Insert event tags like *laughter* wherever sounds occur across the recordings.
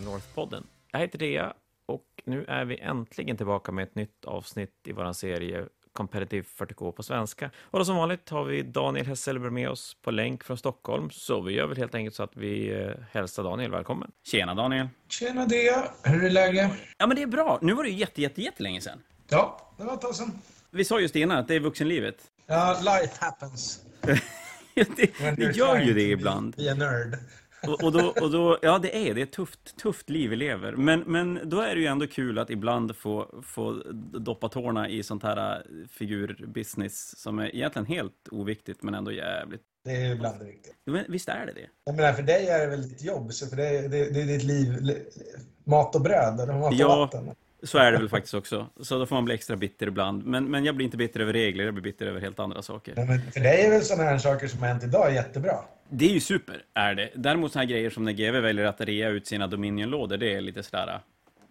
North-podden. Jag heter Dea och nu är vi äntligen tillbaka med ett nytt avsnitt i vår serie Competitive 40K på svenska. Och då som vanligt har vi Daniel Hesselberg med oss på länk från Stockholm, så vi gör väl helt enkelt så att vi eh, hälsar Daniel välkommen. Tjena Daniel! Tjena Dea! Hur är läget? Ja men det är bra. Nu var det ju jätte, jätte, jättelänge sedan. Ja, det var ett tag sedan. Vi sa just innan att det är vuxenlivet. Ja, life happens. *laughs* det, det gör ju det ibland. Be a nerd. Och, och, då, och då, ja det är det är ett tufft, tufft liv vi lever. Men, men då är det ju ändå kul att ibland få, få doppa tårna i sånt här äh, figurbusiness som är egentligen helt oviktigt men ändå jävligt. Det är ibland viktigt. Men visst är det det? Jag menar, för dig är det väl ditt jobb, så för det, det, det är ditt liv, mat och bröd, eller mat och Ja. vatten. Så är det väl faktiskt också. Så då får man bli extra bitter ibland. Men, men jag blir inte bitter över regler, jag blir bitter över helt andra saker. Ja, men för dig är väl sådana här saker som har hänt idag jättebra? Det är ju super, är det. Däremot såna här grejer som när GW väljer att rea ut sina Dominion-lådor, det är lite sådär...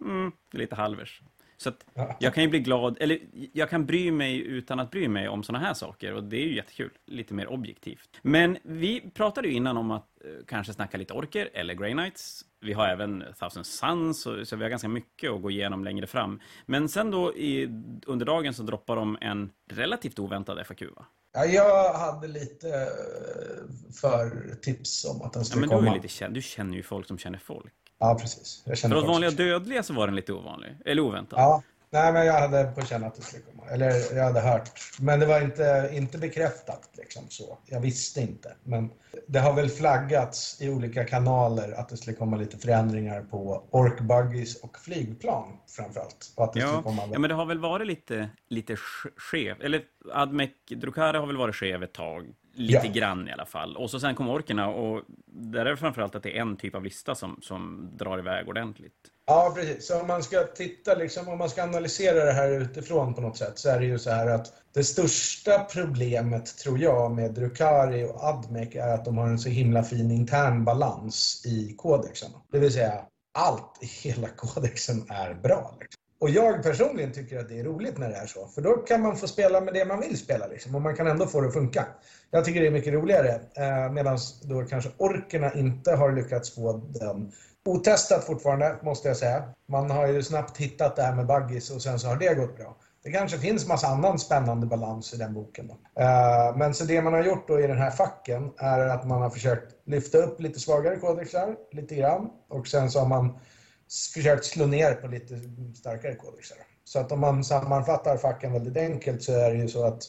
Mm, det är lite halvers. Så att Ja. jag kan ju bli glad, eller jag kan bry mig utan att bry mig om såna här saker och det är ju jättekul. Lite mer objektivt. Men vi pratade ju innan om att eh, kanske snacka lite orker eller Grey Knights. Vi har även Thousand Suns, så, vi har ganska mycket att gå igenom längre fram. Men sen då i, under dagen så droppar de en relativt oväntad FAQ va? Ja, jag hade lite eh, för tips om att den Ja, skulle men du, är komma. ju lite, kän- du känner ju folk som känner folk. Ja, precis. Jag känner För oss vanliga dödliga så var den lite ovanlig. Eller oväntad. Ja, nej men jag hade på känn att det skulle komma. Eller jag hade hört. Men det var inte, inte bekräftat liksom så. Jag visste inte. Men det har väl flaggats i olika kanaler att det skulle komma lite förändringar på orkbuggies och flygplan framförallt. Och att det skulle Ja, komma... ja, men det har väl varit lite, lite sk- skev. Eller Admec Drukare har väl varit skev ett tag. Lite Ja. grann i alla fall. Och så sen kom orkerna och där är det framförallt att det är en typ av lista som, som drar iväg ordentligt. Ja, precis. Så om man ska titta, liksom, om man ska analysera det här utifrån på något sätt så är det ju så här att det största problemet tror jag med Drukari och Admec är att de har en så himla fin intern balans i kodexen. Det vill säga, allt i hela *laughs* kodexen är bra. Liksom. Och jag personligen tycker att det är roligt när det är så. För då kan man få spela med det man vill spela liksom, och man kan ändå få det att funka. Jag tycker det är mycket roligare. Eh, Medan då kanske orkerna inte har lyckats få den Otestat fortfarande, måste jag säga. Man har ju snabbt hittat det här med buggies och sen så har det gått bra. Det kanske finns massa annan spännande balans i den boken. Då. Eh, Men så det man har gjort då i den här facken är att man har försökt lyfta upp lite svagare kodexar, lite grann. Och sen så har man försökt slå ner på lite starkare kodexar. Så att om man sammanfattar facken väldigt enkelt så är det ju så att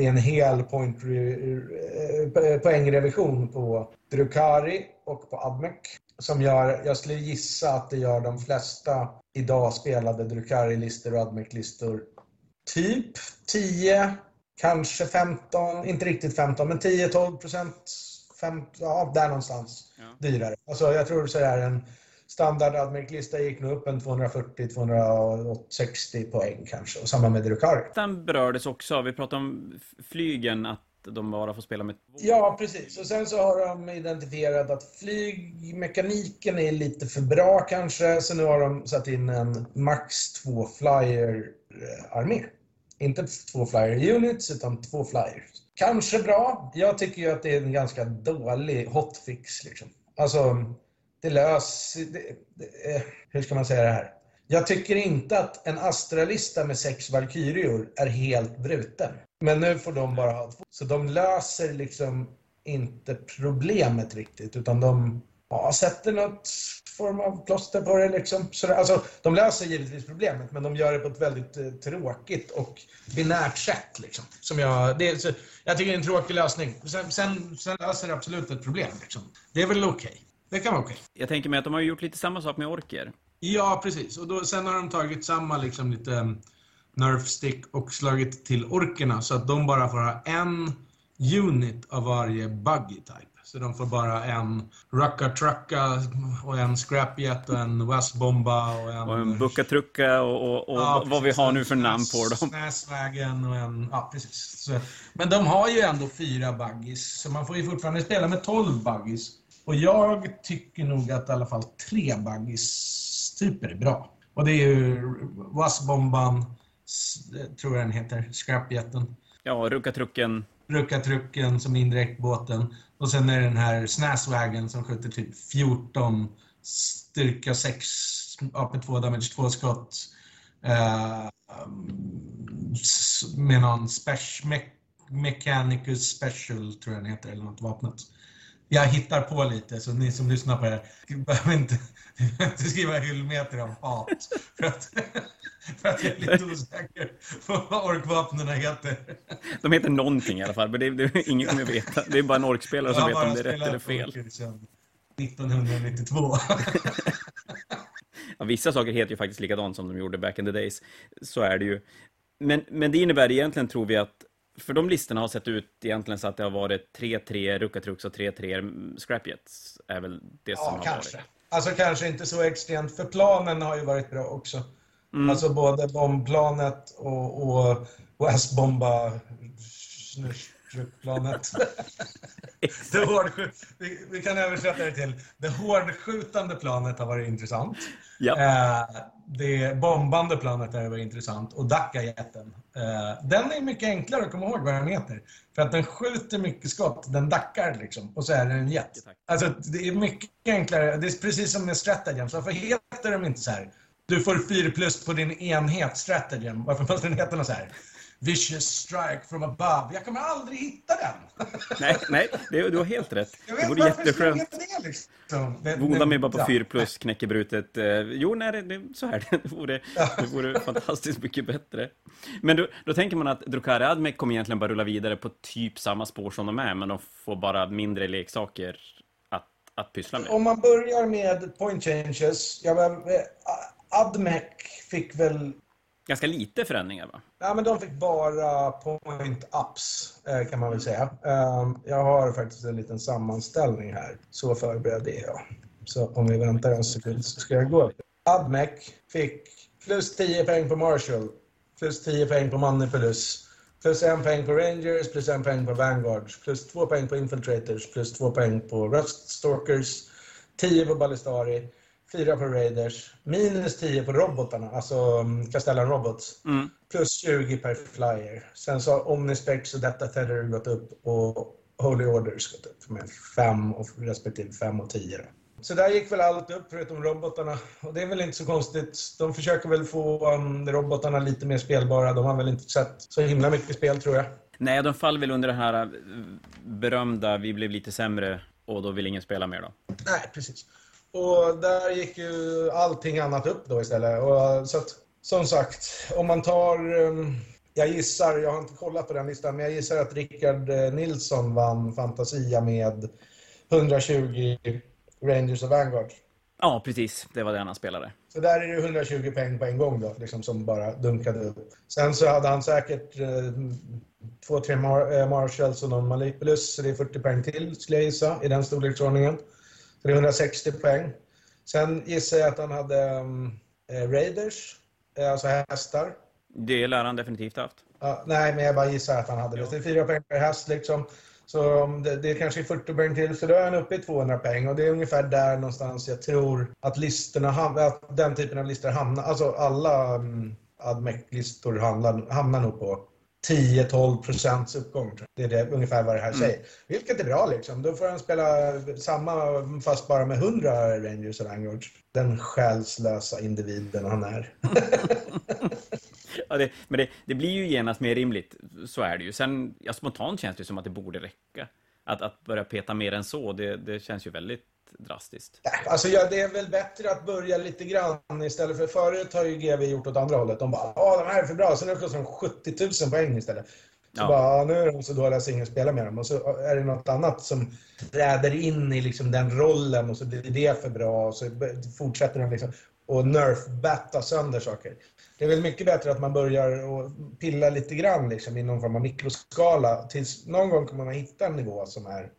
det är en hel point eh, poängrevision på Drukari och på Admec som gör, jag skulle gissa att det gör de flesta idag spelade Drukari-listor och Admec-listor typ 10, kanske 15, inte riktigt 15, men 10-12 procent, ja, där någonstans Ja. dyrare. Alltså jag tror så här en standard Admec-lista gick nog upp en 240-260 poäng kanske, och samma med Drukari. Den berördes också. Vi pratade om flygen, att de bara får spela med. Ja, precis. Och sen så har de identifierat att flygmekaniken är lite för bra kanske, så nu har de satt in en max två flyer-armé. Inte två flyer units, utan två flyers. Kanske bra. Jag tycker ju att det är en ganska dålig hotfix. Liksom. Alltså, det lös... Det, det, eh, hur ska man säga det här? Jag tycker inte att en astralista med sex Valkyrior är helt bruten. Men nu får de bara ha två. Så de löser liksom inte problemet riktigt, utan de ja, sätter något form av plåster på det. Liksom. Så det, alltså, de löser givetvis problemet, men de gör det på ett väldigt eh, tråkigt och binärt sätt. Liksom. Som jag, det så, jag tycker det är en tråkig lösning. Sen, sen, sen löser det absolut ett problem. Liksom. Det är väl okej. Det kan vara okej. Jag tänker mig att de har gjort lite samma sak med orker. Ja, precis. Och då, sen har de tagit samma liksom, lite um, nerf stick och slagit till orkerna så att de bara får ha en unit av varje buggy type. Så de får bara en Rucka Trucka och en Scrapjet och en Wasp-bomba och en... Och en Buckatrucka och, och, och Ja, vad vi precis. har nu för namn på dem. Snäsvägen och en... Ja, precis. Så, men de har ju ändå fyra buggies, så man får ju fortfarande spela med 12 buggies. Och jag tycker nog att i alla fall tre buggies-typer är bra. Och det är ju Wasp-bomban, s- tror jag den heter, Scrapjeten, Ja, Ruckatrucken. Rucka-trucken som är indirekt båten och sen är det den här Snäsvägen som skjuter typ 14 styrka 6, AP2 damage 2 skott. Eh, med någon spec, me, Mechanicus Special, tror jag den heter, eller något vapnet. Jag hittar på lite, så ni som lyssnar på det här behöver inte, *laughs* inte skriva hyllmeter om hat. För att, *laughs* för att jag är lite osäker på vad orkvapnen heter. De heter någonting i alla fall, men det, det ingen kommer veta. Det är bara en orkspelare som vet om det är rätt eller fel. 1992. *laughs* ja, vissa saker heter ju faktiskt likadant som de gjorde back in the days. Så är det ju. Men, men det innebär egentligen, tror vi, att för de listorna har sett ut egentligen så att det har varit 3-3 Ruckatrux och 3-3 Scrapjets. Är väl det som ja, har kanske. varit. Alltså kanske inte så extremt, för planen har ju varit bra också. Mm. Alltså både bombplanet och, och, och S-bomba planet. det hårdskjut, vi, vi, kan översätta det till det hårdskjutande planet har varit intressant. Ja. Eh, det bombande planet har varit intressant och Dackajätten. Eh, den är mycket enklare att komma ihåg vad den heter. För att den skjuter mycket skott, den dackar liksom och så är det en jet. Alltså det är mycket enklare, det är precis som med Stratagems. Varför heter de inte så här? Du får 4 plus på din enhet Stratagem. Varför måste den heta något så här? Vicious strike from above. Jag kommer aldrig hitta den. *laughs* nej, nej det, du har helt rätt. Jag vet, det vore jätteskönt. Det, liksom. det, Voda mig bara på 4 plus, knäckebrutet. Eh, jo, nej, det, det, så är *laughs* det. Vore, det vore fantastiskt mycket bättre. Men då, då tänker man att Drukari Admec kommer egentligen bara rulla vidare på typ samma spår som de är, men de får bara mindre leksaker att, att pyssla med. Om man börjar med point changes. Jag, Admec fick väl ganska lite förändringar va? Ja, men de fick bara point-ups eh, kan man väl säga. Ehm, jag har faktiskt en liten sammanställning här. Så förberedd är jag. Så om vi väntar en sekund så ska jag gå. Admec fick plus 10 poäng på Marshall, plus 10 poäng på Manipulus, plus 1 poäng på Rangers, plus 1 poäng på Vanguard, plus 2 poäng på Infiltrators, plus 2 poäng på Rust Stalkers, 10 på Ballistari, 4 på Raiders, minus 10 på robotarna, alltså mm, Castellan Robots. Mm. Plus 20 per flyer. Sen så har Omnispecs och Data Tether gått upp och Holy Orders gått upp med 5 och respektive 5 och 10. Så där gick väl allt upp förutom robotarna. Och det är väl inte så konstigt. De försöker väl få um, robotarna lite mer spelbara. De har väl inte sett så himla mycket spel tror jag. Nej, de faller väl under det här äh, berömda vi blev lite sämre och då vill ingen spela mer då. Nej, precis. Och där gick ju allting annat upp då istället. Och, så att, som sagt, om man tar... Um, jag gissar, jag har inte kollat på den listan, men jag gissar att Rickard eh, Nilsson vann Fantasia med 120 Rangers och Vanguard. Ja, precis. Det var det han spelade. Så där är det 120 poäng på en gång då, liksom som bara dunkade upp. Sen så hade han säkert eh, två, tre Mar eh, Marshalls och någon Malipulus, så det är 40 poäng till skulle jag gissa, i den storleksordningen. 360 poäng. Sen gissar jag att han hade um, Raiders, eh, alltså hästar. Det lär han definitivt haft. Ja, nej, men jag bara gissar att han hade det. Det är fyra poäng per häst liksom. Så det, det är kanske 40 poäng till, så då är han uppe i 200 poäng. Och det är ungefär där någonstans jag tror att listorna, att den typen av listor hamnar. Alltså alla um, Admec-listor hamnar, hamnar nog på 10-12 procents uppgång. Det är det, ungefär vad det här mm. säger. Vilket är bra liksom. Då får han spela samma fast bara med 100 Rangers och Vanguards. Den själslösa individen han är. *laughs* ja, det, men det, det, blir ju genast mer rimligt. Så är det ju. Sen, ja, spontant känns det som att det borde räcka. Att, att börja peta mer än så, det, det känns ju väldigt drastiskt. Alltså, ja, det är väl bättre att börja lite grann istället för förut har ju GV gjort åt andra hållet. De bara ”Åh, de här är för bra”, så nu kostar de 70 000 poäng istället. Så ja. bara, nu är de så dåliga så ingen spelar med dem. Och så är det något annat som träder in i liksom den rollen och så blir det för bra och så fortsätter de liksom och nerf-batta sönder saker. Det är väl mycket bättre att man börjar och pilla lite grann liksom i någon form av mikroskala tills någon gång kommer man hitta en nivå som är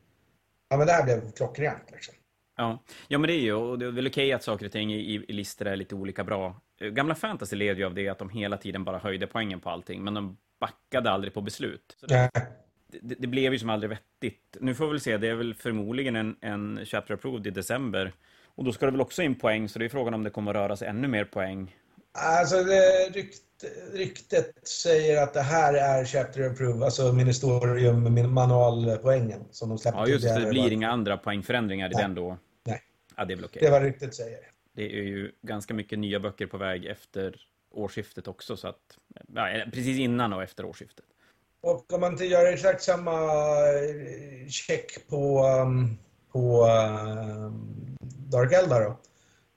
ja men det här blev klockrent liksom. Ja. ja, men det är ju, och det är väl okej att saker och ting i, i listor är lite olika bra. Gamla fantasy led ju av det att de hela tiden bara höjde poängen på allting, men de backade aldrig på beslut. Det, det, det, blev ju som aldrig vettigt. Nu får vi väl se, det är väl förmodligen en, en chapter approved i december. Och då ska det väl också in poäng, så det är frågan om det kommer att röra sig ännu mer poäng. Alltså, det, rykt, ryktet säger att det här är chapter approved, alltså ministerium manualpoängen som de släppte Ja, just det. Det blir inga andra poängförändringar i Nej. den då. Ja, det är väl okej. Det är vad ryktet säger. Det är ju ganska mycket nya böcker på väg efter årsskiftet också, så att... Ja, precis innan och efter årsskiftet. Och om man inte gör exakt samma eh, check på, um, på um, Dark Eldar då,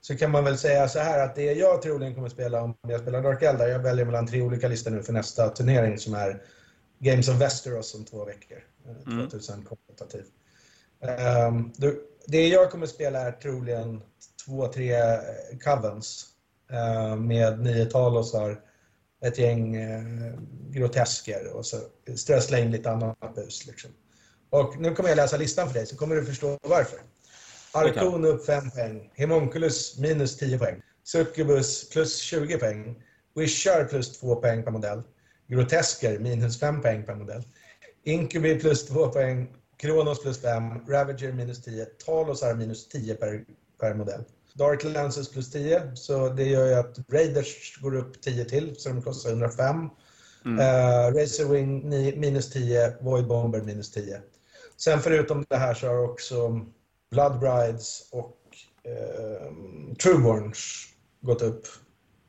så kan man väl säga så här att det jag troligen kommer spela om jag spelar Dark Eldar, jag väljer mellan tre olika listor nu för nästa turnering som är Games of Westeros om två veckor. eh, Mm. 2000 kompetitiv. Um, det jag kommer spela är troligen två, tre covens eh, med nio talosar, ett gäng eh, grotesker och så strössla in lite annat bus. Liksom. Och nu kommer jag läsa listan för dig så kommer du förstå varför. Arkon upp 5 poäng, Hemonculus minus 10 poäng, Succubus plus 20 poäng, Wishar plus 2 poäng per modell, Grotesker minus 5 poäng per modell, Incubi plus 2 poäng, Kronos plus 5, Ravager minus 10, Talosar minus 10 per, per modell. Dark Lances plus 10, så det gör ju att Raiders går upp 10 till, så de kostar 105. Mm. Uh, Razorwing ni- minus 10, Void Bomber minus 10. Sen förutom det här så har också Blood Brides och uh, Trueborns gått upp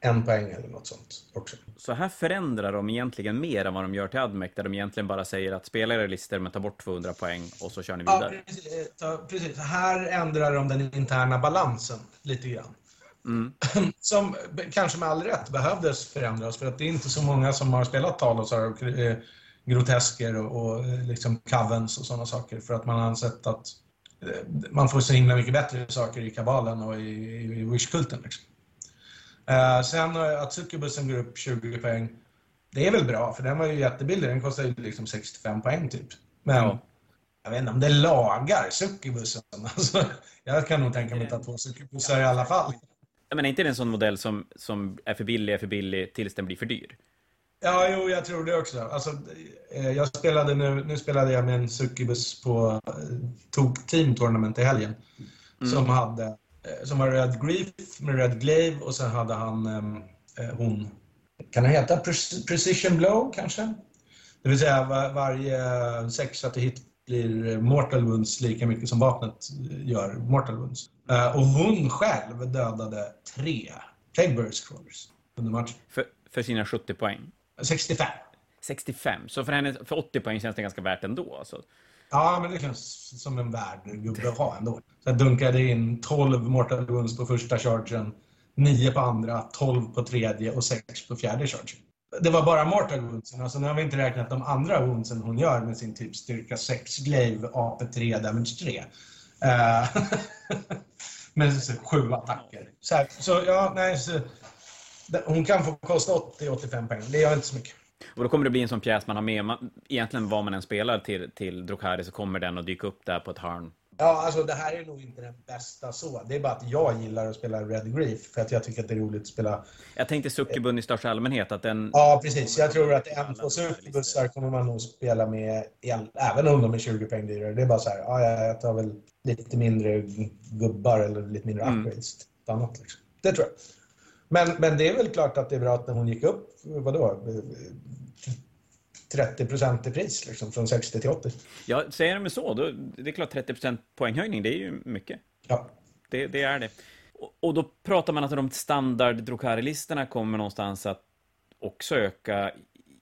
en poäng eller något sånt också. Så här förändrar de egentligen mer än vad de gör till Admec, där de egentligen bara säger att spela era listor men ta bort 200 poäng och så kör ni Ja, vidare. precis. Eh, så- precis. Här ändrar de den interna balansen lite grann. Mm. *clears throat* Som kanske med all rätt behövdes förändras för att det är inte så många som har spelat talosar och eh, grotesker och, och eh, liksom covens och sådana saker för att man har ansett att eh, man får så himla mycket bättre saker i kabalen och i, i, i wishkulten. Liksom. Eh, sen eh, att succubusen går upp 20 poäng, det är väl bra för den var ju jättebillig. Den kostar ju liksom 65 poäng typ. Men Ja. jag vet inte om det lagar succubusen. *laughs* Alltså, jag kan nog tänka mig att ta två succubusar i alla fall. Jag menar, inte det en sån modell som, som är för billig, är för billig tills den blir för dyr? Ja, jo, jag tror det också. Alltså, eh, jag spelade nu, nu spelade jag med en succubus på eh, Tok Team Tournament i helgen. Som hade, som var Red Grief med Red Glaive och sen hade han ehm, eh, hon, kan det heta Pre- Precision Blow kanske? Det vill säga var, varje sexa till hit blir Mortal Wounds lika mycket som vapnet gör Mortal Wounds. Eh, och hon själv dödade tre Plague Burst Crawlers under matchen. För, för sina 70 poäng? 65. 65, så för, henne, för 80 poäng känns det ganska värt ändå. Alltså. Ja, men det känns som en värd gubbe att ha ändå. Så jag dunkade in 12 Mortal Wounds på första chargen, 9 på andra, 12 på tredje och 6 på fjärde chargen. Det var bara Mortal Woundsen, alltså nu har vi inte räknat de andra woundsen hon gör med sin typ styrka 6 glaive, AP3, damage 3. Uh, med så, sju attacker. Så, här, så ja, nej, så, hon kan få kosta 80-85 poäng, det gör inte så mycket. Och då kommer det bli en sån pjäs man har med. Man, egentligen vad man än spelar till, till Drukhari så kommer den att dyka upp där på ett hörn. Ja, alltså det här är nog inte den bästa så. Det är bara att jag gillar att spela Red Grief för att jag tycker att det är roligt att spela. Jag tänkte Succubun i största allmänhet, att den... Ja, precis. Jag tror att en två superbussar kommer man nog spela med även om de är 20 poäng dyrare. Det är bara så här, ja, ja, jag tar väl lite mindre gubbar eller lite mindre Mm. upgrades. ett Annat, liksom. Det tror jag. Men, men det är väl klart att det är bra att när hon gick upp, vadå, 30 procent i pris liksom, från 60 till 80. Ja, säger de så, då, det är klart 30% poänghöjning, det är ju mycket. Ja. Det, det är det. Och, och då pratar man att de standard Drukhari-listorna kommer någonstans att också öka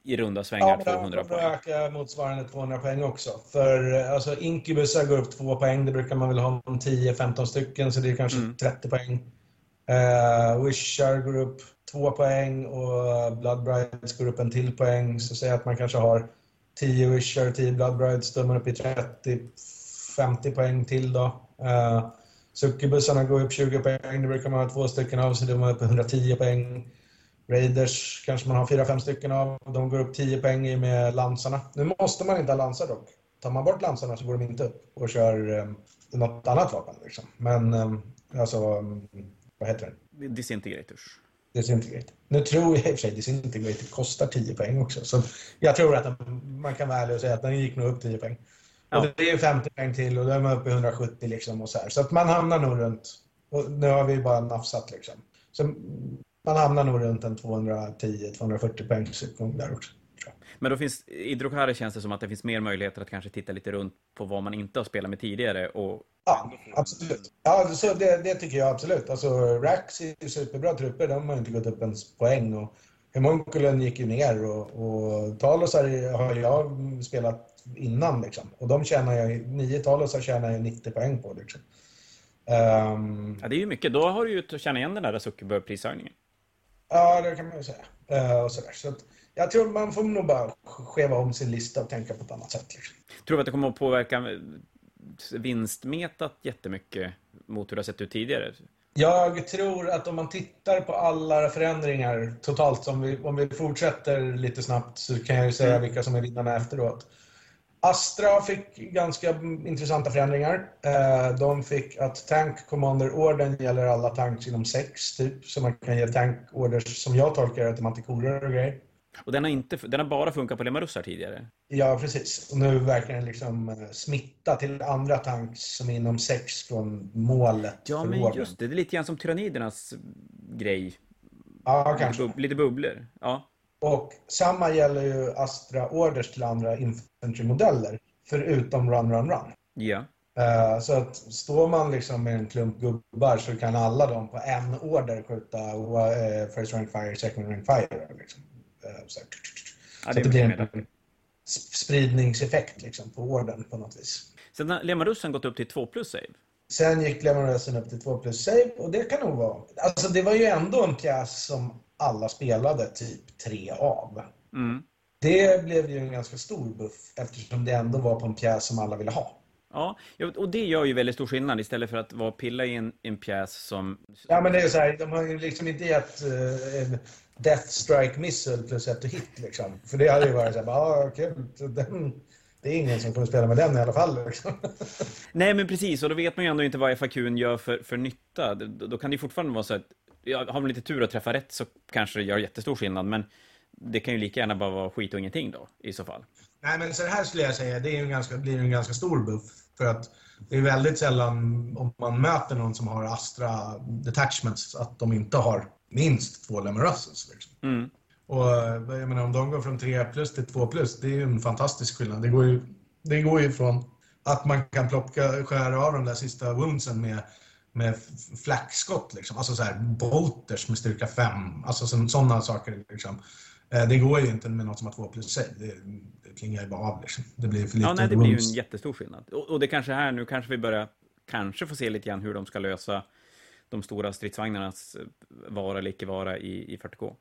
i runda svängar Ja, men 200 de kommer poäng. öka motsvarande 200 poäng också. För alltså, inkubusar går upp 2 poäng. Det brukar man väl ha om 10-15 stycken, så det är kanske Mm. 30 poäng. Uh, Wishar går upp två poäng och Blood Brides går upp en till poäng. Så säg att man kanske har 10 Wishar och 10 Blood Brides, då är man uppe i 30-50 poäng till då. Uh, Succubusarna går upp 20 poäng, det brukar man ha två stycken av, så då är man uppe i 110 poäng. Raiders kanske man har 4-5 stycken av. De går upp 10 poäng i med lansarna. Nu måste man inte ha lansar dock. Tar man bort lansarna så går de inte upp och kör um, något annat vapen. Liksom. Men um, alltså, um, vad heter den? Disintegrators. Disintegrate. Nu tror jag i och för sig Disintegrate kostar 10 poäng också. Så jag tror att man kan vara ärlig och säga att den gick nog upp 10 poäng. Ja. Och det är 50 poäng till och då är man uppe i 170 liksom och så här. Så att man hamnar nog runt, och nu har vi bara nafsat liksom. Så man hamnar nog runt en 210-240 poäng sekund där också. Men då finns, i Drukari känns det som att det finns mer möjligheter att kanske titta lite runt på vad man inte har spelat med tidigare och Ja, absolut. Ja, så det, det tycker jag absolut. Alltså, Rax är ju superbra trupper. De har inte gått upp ens poäng. Och Homunculum gick ju ner och, och Talos har, jag spelat innan. Liksom. Och de tjänar jag, nio Talos tjänar jag 90 poäng på. Liksom. Ehm, Ja, det är ju mycket. Då har du ju att känna igen den där Zuckerberg-prishöjningen. ja, det kan man ju säga. Eh, och sådär. Så att, jag tror man får nog bara skeva om sin lista och tänka på ett annat sätt. Liksom. Tror du att det kommer att påverka vinstmetat jättemycket mot hur det har sett ut tidigare? Jag tror att om man tittar på alla förändringar totalt, om vi, om vi fortsätter lite snabbt, så kan jag ju säga vilka som är vinnarna efteråt. Astra fick ganska intressanta förändringar. Eh, De fick att Tank Commander-orden gäller alla tanks inom sex, typ. Så man kan ge tank-orders, som jag tolkar det, till mantikorer och grejer. Och den har, inte, den har bara funkat på Lemarussar tidigare. Ja, precis. Och nu verkar den liksom eh, smitta till andra tanks som är inom sex från målet. Ja, men orden. just det. Det är lite grann som tyrannidernas grej. Ja, Lite, kanske. bub lite bubblor. Ja. Och samma gäller ju Astra Orders till andra infantry-modeller, förutom Run, Run, Run. Ja. Eh, Så att står man liksom med en klump gubbar så kan alla de på en order skjuta eh, First Rank Fire, Second Rank Fire. Liksom. Eh, Så, här. Ja, det det blir en spridningseffekt liksom, på orden på något vis. Sen har Lemarussen gått upp till 2 plus save. Sen gick Lemonrösen upp till 2 plus save och det kan nog vara... Alltså det var ju ändå en pjäs som alla spelade typ tre av. Mm. Det blev ju en ganska stor buff eftersom det ändå var på en pjäs som alla ville ha. Ja, och det gör ju väldigt stor skillnad istället för att vara pilla i en, en pjäs som... Ja men det är så här, de har ju liksom inte gett eh, Death Strike Missile plus ett hit liksom. För det hade ju varit så här, ja ah, kul. Den, det är ingen som kommer spela med den i alla fall liksom. *laughs* Nej, men precis, och då vet man ju ändå inte vad FAQn gör för, för nytta. Då, då kan det ju fortfarande vara så att, ja, har man lite tur att träffa rätt så kanske det gör jättestor skillnad, men det kan ju lika gärna bara vara skit och ingenting då, i så fall. Nej men så här skulle jag säga, det är en ganska, blir en ganska stor buff. För att det är väldigt sällan om man möter någon som har Astra Detachments att de inte har minst två Lemerusses. Liksom. Mm. Och jag menar, om de går från 3 plus till 2 plus, det är ju en fantastisk skillnad. Det går ju, det går ju från att man kan plocka, skära av de där sista woundsen med, med flackskott, liksom. alltså så här bolters med styrka 5, alltså sådana saker. Liksom. Eh, Det går ju inte med något som har 2 plus save. Det, det klingar ju bara av. Liksom. Det blir för lite Ja, nej, det blir ju en jättestor skillnad. Och, och det kanske här, nu kanske vi börjar kanske få se lite grann hur de ska lösa de stora stridsvagnarnas eh, vara eller icke vara i, i 40K.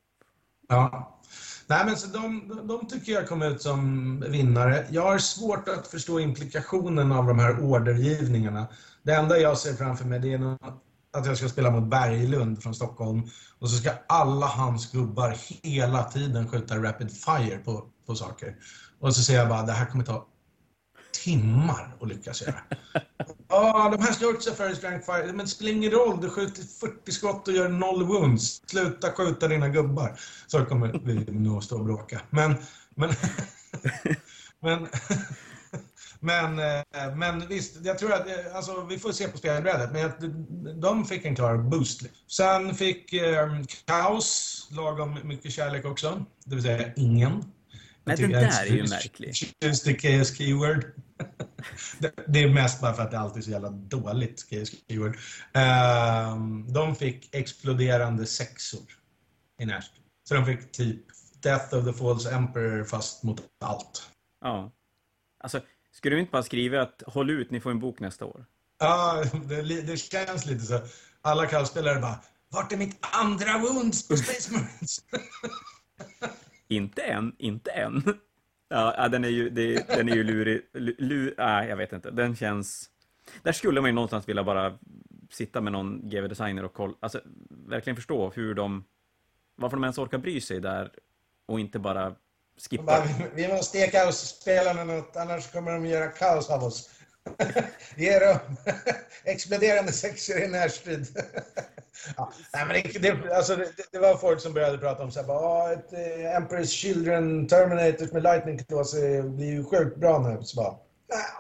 Ja. Nej, men så de, de, tycker jag kom ut som vinnare. Jag har svårt att förstå implikationen av de här ordergivningarna. Det enda jag ser framför mig det är att jag ska spela mot Berglund från Stockholm och så ska alla hans gubbar hela tiden skjuta rapid fire på, på saker. Och så säger jag bara, det här kommer ta timmar att lyckas göra. Ja, de här också first rank fire. Men det spelar ingen roll, du skjuter 40 skott och gör noll wounds. Sluta skjuta dina gubbar. Så kommer vi nog stå och bråka. Men, men, men, men, eh, men visst, jag tror att, eh, alltså vi får se på spelbrädet, men att de fick en klar boost. Sen fick eh, Kaos lagom mycket kärlek också, det vill säga ingen. Nej, den där är ju märklig. Just the KS keyword. Det- är mest bara för att det alltid är så jävla dåligt KS keyword. Ehm, de fick exploderande sexor i Nashville. Så de fick typ Death of the False Emperor fast mot allt. Ja. Alltså, skulle du inte bara skriva att håll ut, ni får en bok nästa år? Ja, det, det känns lite så. Alla kallspelare bara Vart är mitt andra wounds på Space Marines? *laughs* Inte än, inte än. Ja, den är ju, det, den är ju lurig. Lur, nej, jag vet inte. Den känns... Där skulle man ju någonstans vilja bara sitta med någon GV-designer och kolla, alltså verkligen förstå hur de, varför de ens orkar bry sig där och inte bara skippa. Bara, vi- måste steka ge spelarna något, annars kommer de göra kaos av oss. *laughs* Ge dem *laughs* exploderande sexor i närstrid. *laughs* ja, nej, men det, det, alltså, det, det var folk som började prata om så här, bara, ett eh, Emperor's Children Terminators med Lightning Claws blir ju sjukt bra nu. Så bara,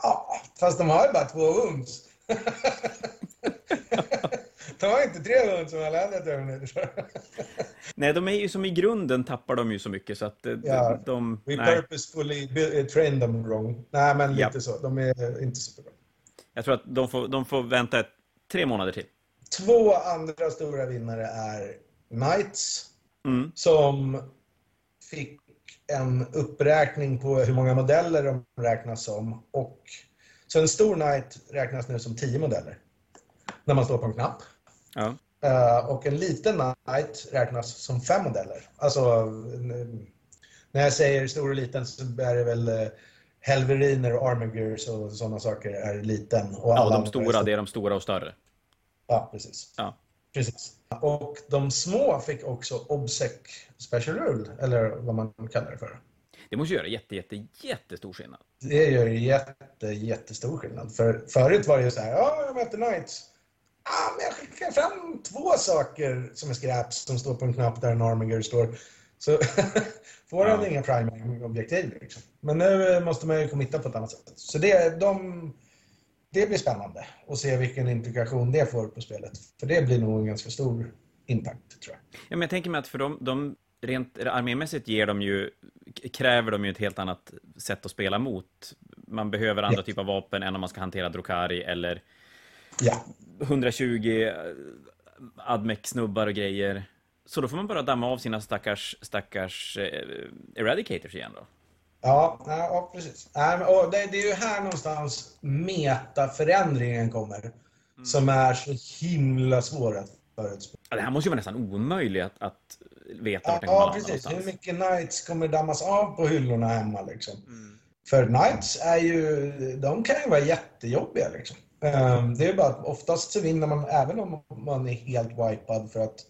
ja, fast de har ju bara två uns har inte tre hund som alla andra Terminators har. Nej, de är ju som i grunden tappar de ju så mycket så att eh, Ja. de... We Nej, purposefully bu- train them wrong. Nej, men Ja. lite så. De är inte så bra. jag tror att de får, de får vänta ett, tre månader till. Två andra stora vinnare är Knights, Mm. som fick en uppräkning på hur många modeller de räknas som. Och, så en stor Knight räknas nu som 10 modeller när man står på en knapp. Ja. Eh, och en liten Knight räknas som fem modeller. Alltså, när jag säger stor och liten så är det väl uh, Helveriner och Armigers och sådana saker är liten. Och ja, alla de andra är stora, stora. det är de stora och större. Ja, precis. Ja. precis. Och de små fick också Obsec Special Rule, eller vad man kallar det för. Det måste göra jätte, jätte, jättestor skillnad. Det gör jätte, jättestor skillnad. För förut var det ju så här, ja, jag möter Knights. Ja, men jag skickar fram två saker som är skräp som står på en knapp där en Armiger står. Så *laughs* får han Ja. inga primary-objektiv. Liksom. Men nu måste man ju committa på ett annat sätt. Så det, de, det blir spännande att se vilken implikation det får på spelet. För det blir nog en ganska stor impact, tror jag. Ja, men jag tänker mig att för dem, de rent armémässigt ger de ju, kräver de ju ett helt annat sätt att spela mot. Man behöver andra Ja. typer av vapen än om man ska hantera Drukari eller Ja, 120 Admec-snubbar och grejer. Så då får man bara damma av sina stackars, stackars eh, Eradicators igen då. Ja, ja, precis. Och det, är ju här någonstans metaförändringen kommer. Som är så himla svår att förutspå. Ja, det här måste ju vara nästan omöjligt att, att veta Ja, vart den kommer ja precis. Hur mycket Knights kommer dammas av på hyllorna hemma liksom? Mm. För Knights är ju, de kan ju vara jättejobbiga liksom. Ehm, Det är bara att oftast så vinner man även om man är helt wipad för att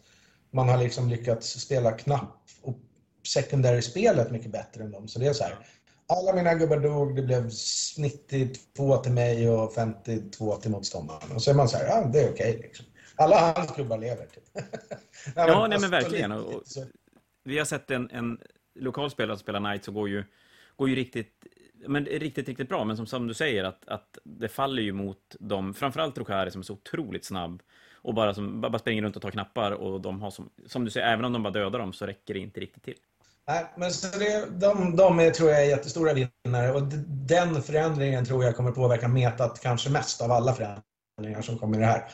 man har liksom lyckats spela knapp och secondary-spelet mycket bättre än dem. Så det är så här. Alla mina gubbar dog, det blev 92 till mig och 52 till motståndaren. Och så är man så här, ja det är okej liksom. Alla hans gubbar lever typ. *laughs* nej, Ja, nej, alltså, men verkligen. på Och- och- Vi har sett en, en lokal spelare som spelar Knights och går ju, går ju riktigt, men riktigt, riktigt bra. Men som, som du säger, att, att det faller ju mot dem, framförallt Drukari som är så otroligt snabb och bara, som, bara springer runt och tar knappar och de har som, som du säger, även om de bara dödar dem så räcker det inte riktigt till. Nej, men så det, de, de är, tror jag är jättestora vinnare och den förändringen tror jag kommer påverka metat kanske mest av alla förändringar som kommer i det här.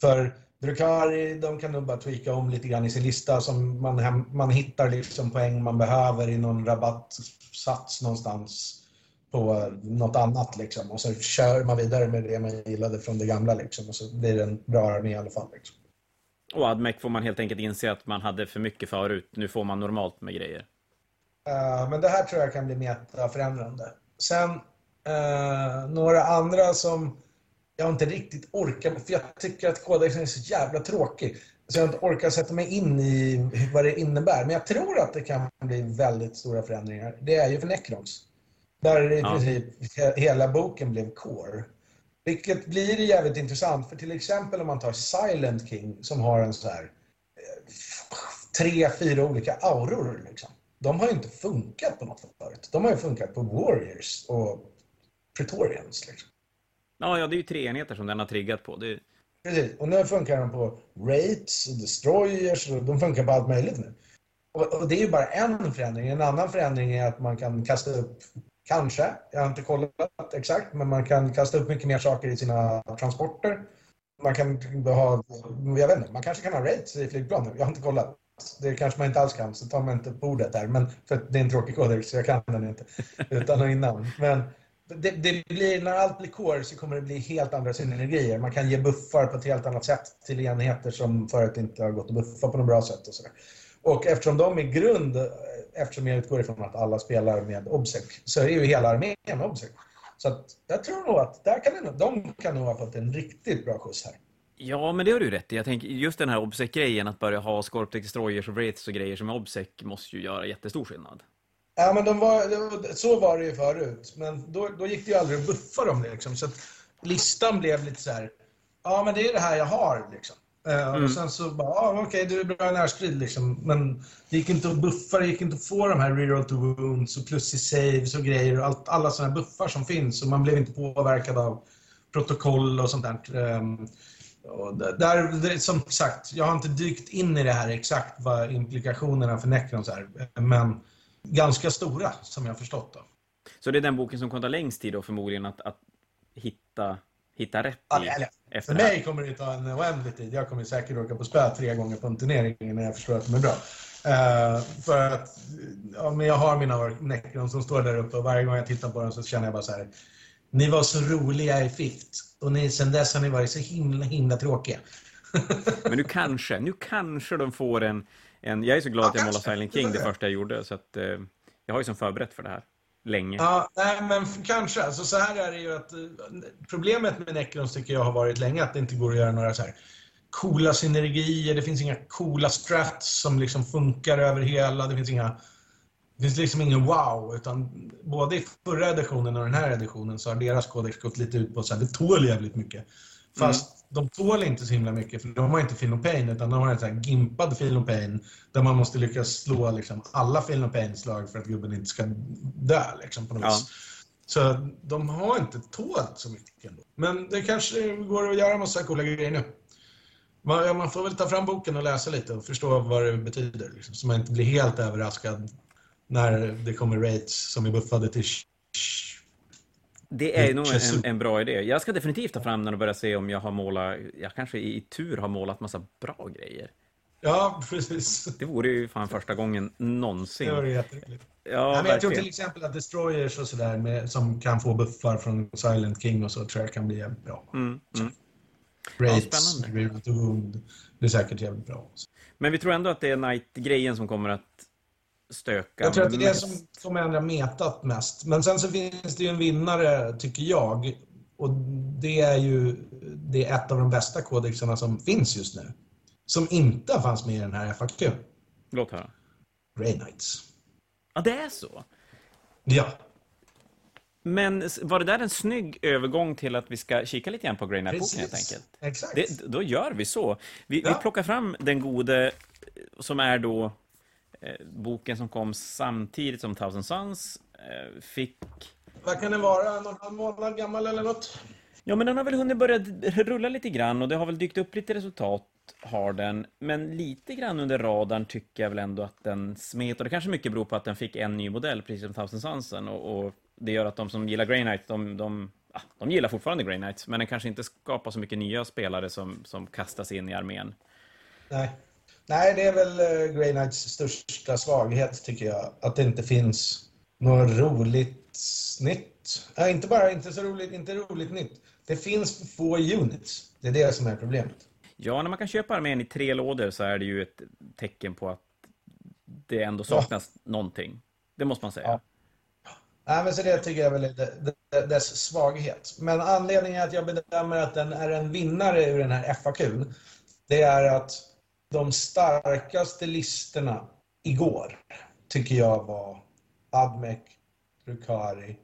För Drukari, de kan nog bara tweaka om lite grann i sin lista som man, man hittar liksom poäng man behöver i någon rabattsats någonstans på något annat liksom. Och så kör man vidare med det man gillade från det gamla liksom. Och så blir det en bra armé i alla fall. Liksom. Och Admec får man helt enkelt inse att man hade för mycket förut. Nu får man normalt med grejer. Eh, men det här tror jag kan bli metaförändrande. Sen eh, några andra som jag inte riktigt orkar, för jag tycker att kodexen är så jävla tråkig. Så jag inte orkar sätta mig in i vad det innebär. Men jag tror att det kan bli väldigt stora förändringar. Det är ju för Necrons. Där i Ja. princip he- hela boken blev core. Vilket blir jävligt intressant. För till exempel om man tar Silent King som har en så här eh, tre, fyra olika auror. Liksom. De har ju inte funkat på något förut. De har ju funkat på Warriors och Pretorians. Liksom. Ja, ja, det är ju tre enheter som den har triggat på. Det, Precis. Och nu funkar de på Rates och Destroyers. Och de funkar på allt möjligt nu. Och, och det är ju bara en förändring. En annan förändring är att man kan kasta upp, kanske, jag har inte kollat exakt, men man kan kasta upp mycket mer saker i sina transporter. Man kan ha, jag vet inte, man kanske kan ha rates i flygplan. Jag har inte kollat. Det kanske man inte alls kan, så tar man inte på ordet där. Men för det är en tråkig koder, så jag kan den inte utan och innan. Men det, det blir, när allt blir core så kommer det bli helt andra synergier. Man kan ge buffar på ett helt annat sätt till enheter som förut inte har gått att buffa på något bra sätt. Och, så där. och eftersom de i grund, eftersom jag utgår ifrån att alla spelar med Obsec, så är ju hela armén Obsec. Så att jag tror nog att där kan det, de kan nog ha fått en riktigt bra skjuts här. ja, men det har du rätt i. Jag tänker just den här Obsec-grejen, att börja ha Scorptec Destroyers och Wraiths och grejer som är Obsec måste ju göra jättestor skillnad. Ja, men de var- så var det ju förut. Men då, då gick det ju aldrig att buffa dem. Liksom. Så att listan blev lite så här, ja men det är det här jag har. Liksom. Eh, Mm. Och sen så bara, ja okej du är bra närstrid liksom. Men det gick inte att buffa, det gick inte att få de här reroll to wounds och plus i saves och grejer och allt, alla sådana buffar som finns. Och man blev inte påverkad av protokoll och sånt där. Ehm, och där, som sagt, jag har inte dykt in i det här exakt vad implikationerna för Necrons är, men ganska stora som jag har förstått. Då. Så det är den boken som kommer ta längst tid då förmodligen att, att hitta, hitta rätt i? Ja, för mig kommer det ta en oändlig tid. Jag kommer säkert åka på spö tre gånger på en turnering innan jag förstår att de är bra. Uh, för att ja, men jag har mina Necron som står där uppe och varje gång jag tittar på dem så känner jag bara så här. Ni var så roliga i Fift och ni, sen dess har ni varit så himla, himla tråkiga. *laughs* men nu kanske, nu kanske de får en... en jag är så glad ja, att jag målade Silent King det första jag gjorde så att uh, jag har ju som förberett för det här länge. Ja, nej, men kanske. Alltså, så här är det ju att eh, problemet med Necrons tycker jag har varit länge att det inte går att göra några så här coola synergier, det finns inga coola strats som liksom funkar över hela, det finns inga det finns liksom ingen wow, utan både i förra editionen och den här editionen så har deras kodex gått lite ut på att det tål jävligt mycket. Fast de tål inte så himla mycket, för de har inte Film Pain, utan de har en sån här gimpad Film Pain där man måste lyckas slå liksom alla Film Pain-slag för att gubben inte ska dö liksom, på något ja. Så de har inte tålt så mycket ändå. Men det kanske går att göra massa coola grejer nu. Man, man får väl ta fram boken och läsa lite och förstå vad det betyder. Liksom, så man inte blir helt överraskad när det kommer rates som är buffade till det är nog en, en, bra idé. Jag ska definitivt ta fram den och börja se om jag har målat, jag kanske i tur har målat massa bra grejer. Ja, precis. Det vore ju fan första gången någonsin. Det vore jätteroligt. Ja, Nej, men jag tror till exempel att Destroyers och sådär som kan få buffar från Silent King och så tror jag kan bli jävligt bra. Mm, mm. Rates, ja, Wound blir säkert jävligt bra. Men vi tror ändå att det är Night-grejen som kommer att stöka Jag tror att det är det som kommer ändra metat mest. Men sen så finns det ju en vinnare, tycker jag. Och det är ju det är ett av de bästa kodexarna som finns just nu. Som inte fanns med i den här FAQ. Låt höra. Grey Knights. Ja, det är så? Ja. Men var det där en snygg övergång till att vi ska kika lite grann på Grey Knight-boken helt enkelt? Exakt. Det, då gör vi så. Vi, ja. vi plockar fram den gode som är då boken som kom samtidigt som Thousand Sons. Eh, fick... Vad kan den vara? Någon månad gammal eller något? Ja, men den har väl hunnit börja rulla lite grann och det har väl dykt upp lite resultat, har den. Men lite grann under radarn tycker jag väl ändå att den smet. Och det kanske mycket beror på att den fick en ny modell, precis som Thousand Sunsen. Och, och det gör att de som gillar Grey Knight, de, de, ja, de gillar fortfarande Grey Knight, men den kanske inte skapar så mycket nya spelare som, som kastas in i armén. Nej. Nej, det är väl uh, Grey Knights största svaghet, tycker jag. Att det inte finns något roligt nytt. Äh, inte bara inte så roligt, inte roligt nytt. Det finns för få units. Det är det som är problemet. Ja, när man kan köpa armén i tre lådor så är det ju ett tecken på att det ändå saknas ja. någonting. Det måste man säga. Ja. Nej, men så det tycker jag väl är dess svaghet. Men anledningen att jag bedömer att den är en vinnare ur den här FAQ, det är att de starkaste listorna igår tycker jag var Admec, Drukari,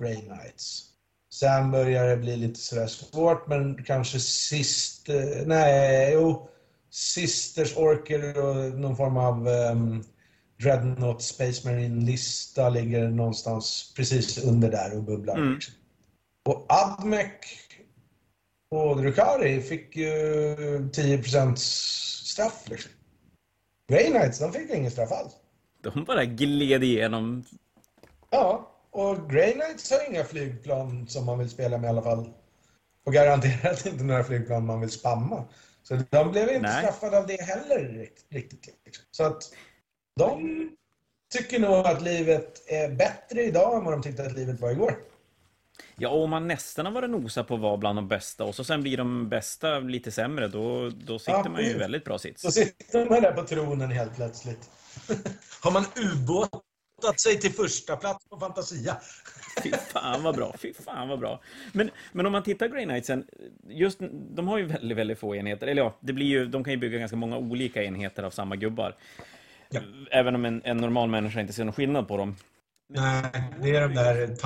Grey Knights. Sen börjar det bli lite sådär svårt, men kanske sist... Eh, nej, jo. Sisters Orker och någon form av um, Dreadnought Space Marine-lista ligger någonstans precis under där och bubblar. Mm. Och Admec och Drukari fick ju 10 straff. Liksom. Grey Knights, de fick ingen straff alls. De bara gled igenom. Ja, och Grey Knights har inga flygplan som man vill spela med i alla fall. Och garanterat *laughs* inte några flygplan man vill spamma. Så de blev inte Nej. straffade av det heller riktigt. Liksom. Så att de tycker nog att livet är bättre idag än vad de tyckte att livet var igår. Ja, och om man nästan har varit nosa på att vara bland de bästa och så sen blir de bästa lite sämre, då, då sitter ja, man ju väldigt bra sits. Då sitter man där på tronen helt plötsligt. *laughs* har man ubåtat sig till första plats på Fantasia. Fy fan vad bra, fy fan vad bra. Men, men om man tittar Grey Knightsen, just, de har ju väldigt, väldigt få enheter. Eller ja, det blir ju, de kan ju bygga ganska många olika enheter av samma gubbar. Ja. Även om en, en, normal människa inte ser någon skillnad på dem. Nej, det är de där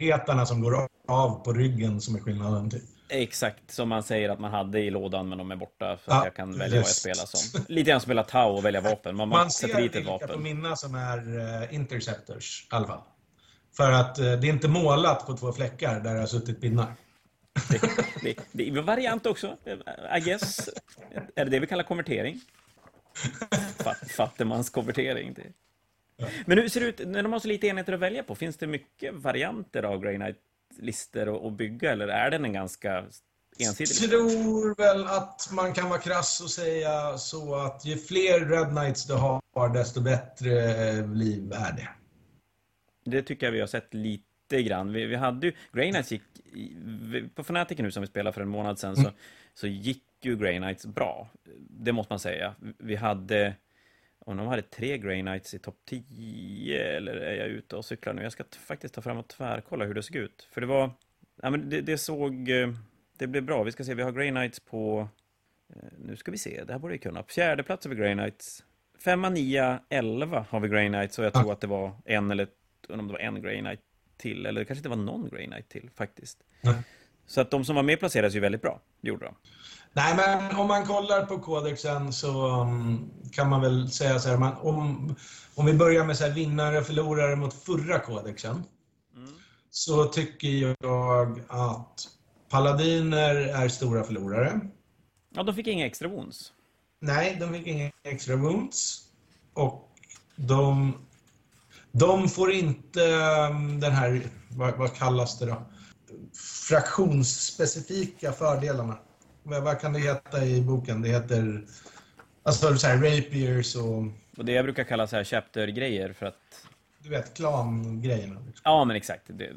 tandpetarna som går av på ryggen som är skillnaden. Typ. Exakt, som man säger att man hade i lådan men de är borta så ja, jag kan välja just. vad jag spelar som. Lite grann spela Tau och välja vapen. Man, man ser vilka vapen. på mina som är uh, interceptors i alla fall. För att uh, det är inte målat på två fläckar där det har suttit pinnar. Det, det, det är en variant också, I guess. Är det det vi kallar konvertering? Fattemans konvertering. Men hur ser det ut, när de har så lite enheter att välja på, finns det mycket varianter av Grey Knight-listor att bygga, eller är den en ganska ensidig? Jag tror väl att man kan vara krass och säga så att ju fler Red Knights du har, desto bättre liv är det. Det tycker jag vi har sett lite grann. Vi, vi hade ju, Grey Knights gick, på Fnatic nu som vi spelade för en månad sedan, mm. så, så gick ju Grey Knights bra. Det måste man säga. Vi hade om de hade tre Grey Knights i topp 10, eller är jag ute och cyklar nu? Jag ska faktiskt ta fram och tvärkolla hur det såg ut. För det var, ja men det, det såg, eh, det blev bra. Vi ska se, vi har Grey Knights på, eh, nu ska vi se, det här borde vi kunna. Fjärde plats har vi Grey Knights. Femma, nia, elva har vi Grey Knights och jag tror att det var en eller, om det var en Grey Knight till, eller det kanske inte var någon Grey Knight till faktiskt. Mm. Så att de som var med placerades ju väldigt bra, det gjorde de. Nej, men om man kollar på kodexen så um, kan man väl säga så här, man, om, om vi börjar med så här, vinnare och förlorare mot förra kodexen, mm. så tycker jag att paladiner är stora förlorare. Ja, de fick inga extra wounds. Nej, de fick inga extra wounds. Och de, de får inte um, den här, vad, vad kallas det då? Fraktionsspecifika fördelarna vad kan det heta i boken? Det heter alltså så här rapiers och... Och det jag brukar kalla så här chapter-grejer för att... Du vet, klan-grejerna. Liksom. Ja, men exakt. Det...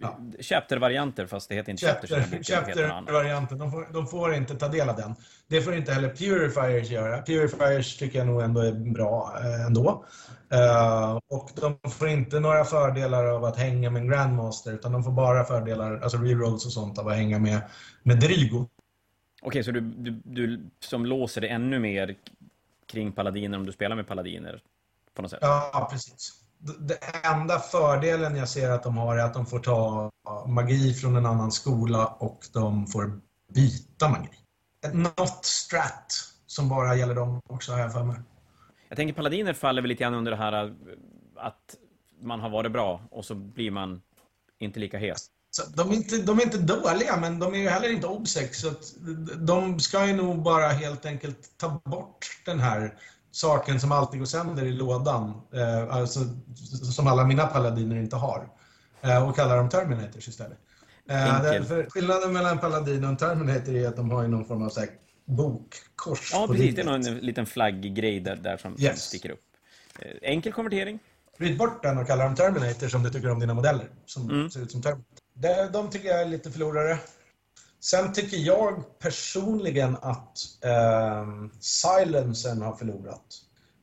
Ja. Chapter-varianter, fast det heter inte chapter. Chapter-varianten, de, får, de får inte ta del av den. Det får inte heller Purifiers göra. Purifiers tycker jag nog ändå är bra eh, ändå. Uh, och de får inte några fördelar av att hänga med en Grandmaster, utan de får bara fördelar, alltså rerolls och sånt, av att hänga med, med Drygo. Okej, så du, du, du som låser det ännu mer kring paladiner om du spelar med paladiner på något sätt? Ja, precis. Den enda fördelen jag ser att de har är att de får ta magi från en annan skola och de får byta magi. Not strat som bara gäller dem också har jag för mig. Jag tänker paladiner faller väl lite grann under det här att man har varit bra och så blir man inte lika het. Så de, är inte, de är inte dåliga, men de är ju heller inte obsex. Så de ska ju nog bara helt enkelt ta bort den här saken som alltid går sönder i lådan. Eh, alltså, som alla mina paladiner inte har. Eh, och kalla dem Terminators istället. Eh, för skillnaden mellan Paladin och en Terminator är att de har någon form av så här, bokkors. Ja, precis. Det är någon liten flagggrej där, där som, yes. sticker upp. Eh, enkel konvertering. Bryt bort den och kalla dem Terminator som du tycker om dina modeller. Som mm. ser ut som Terminator. Det, de tycker jag är lite förlorare. Sen tycker jag personligen att eh, Silencen har förlorat.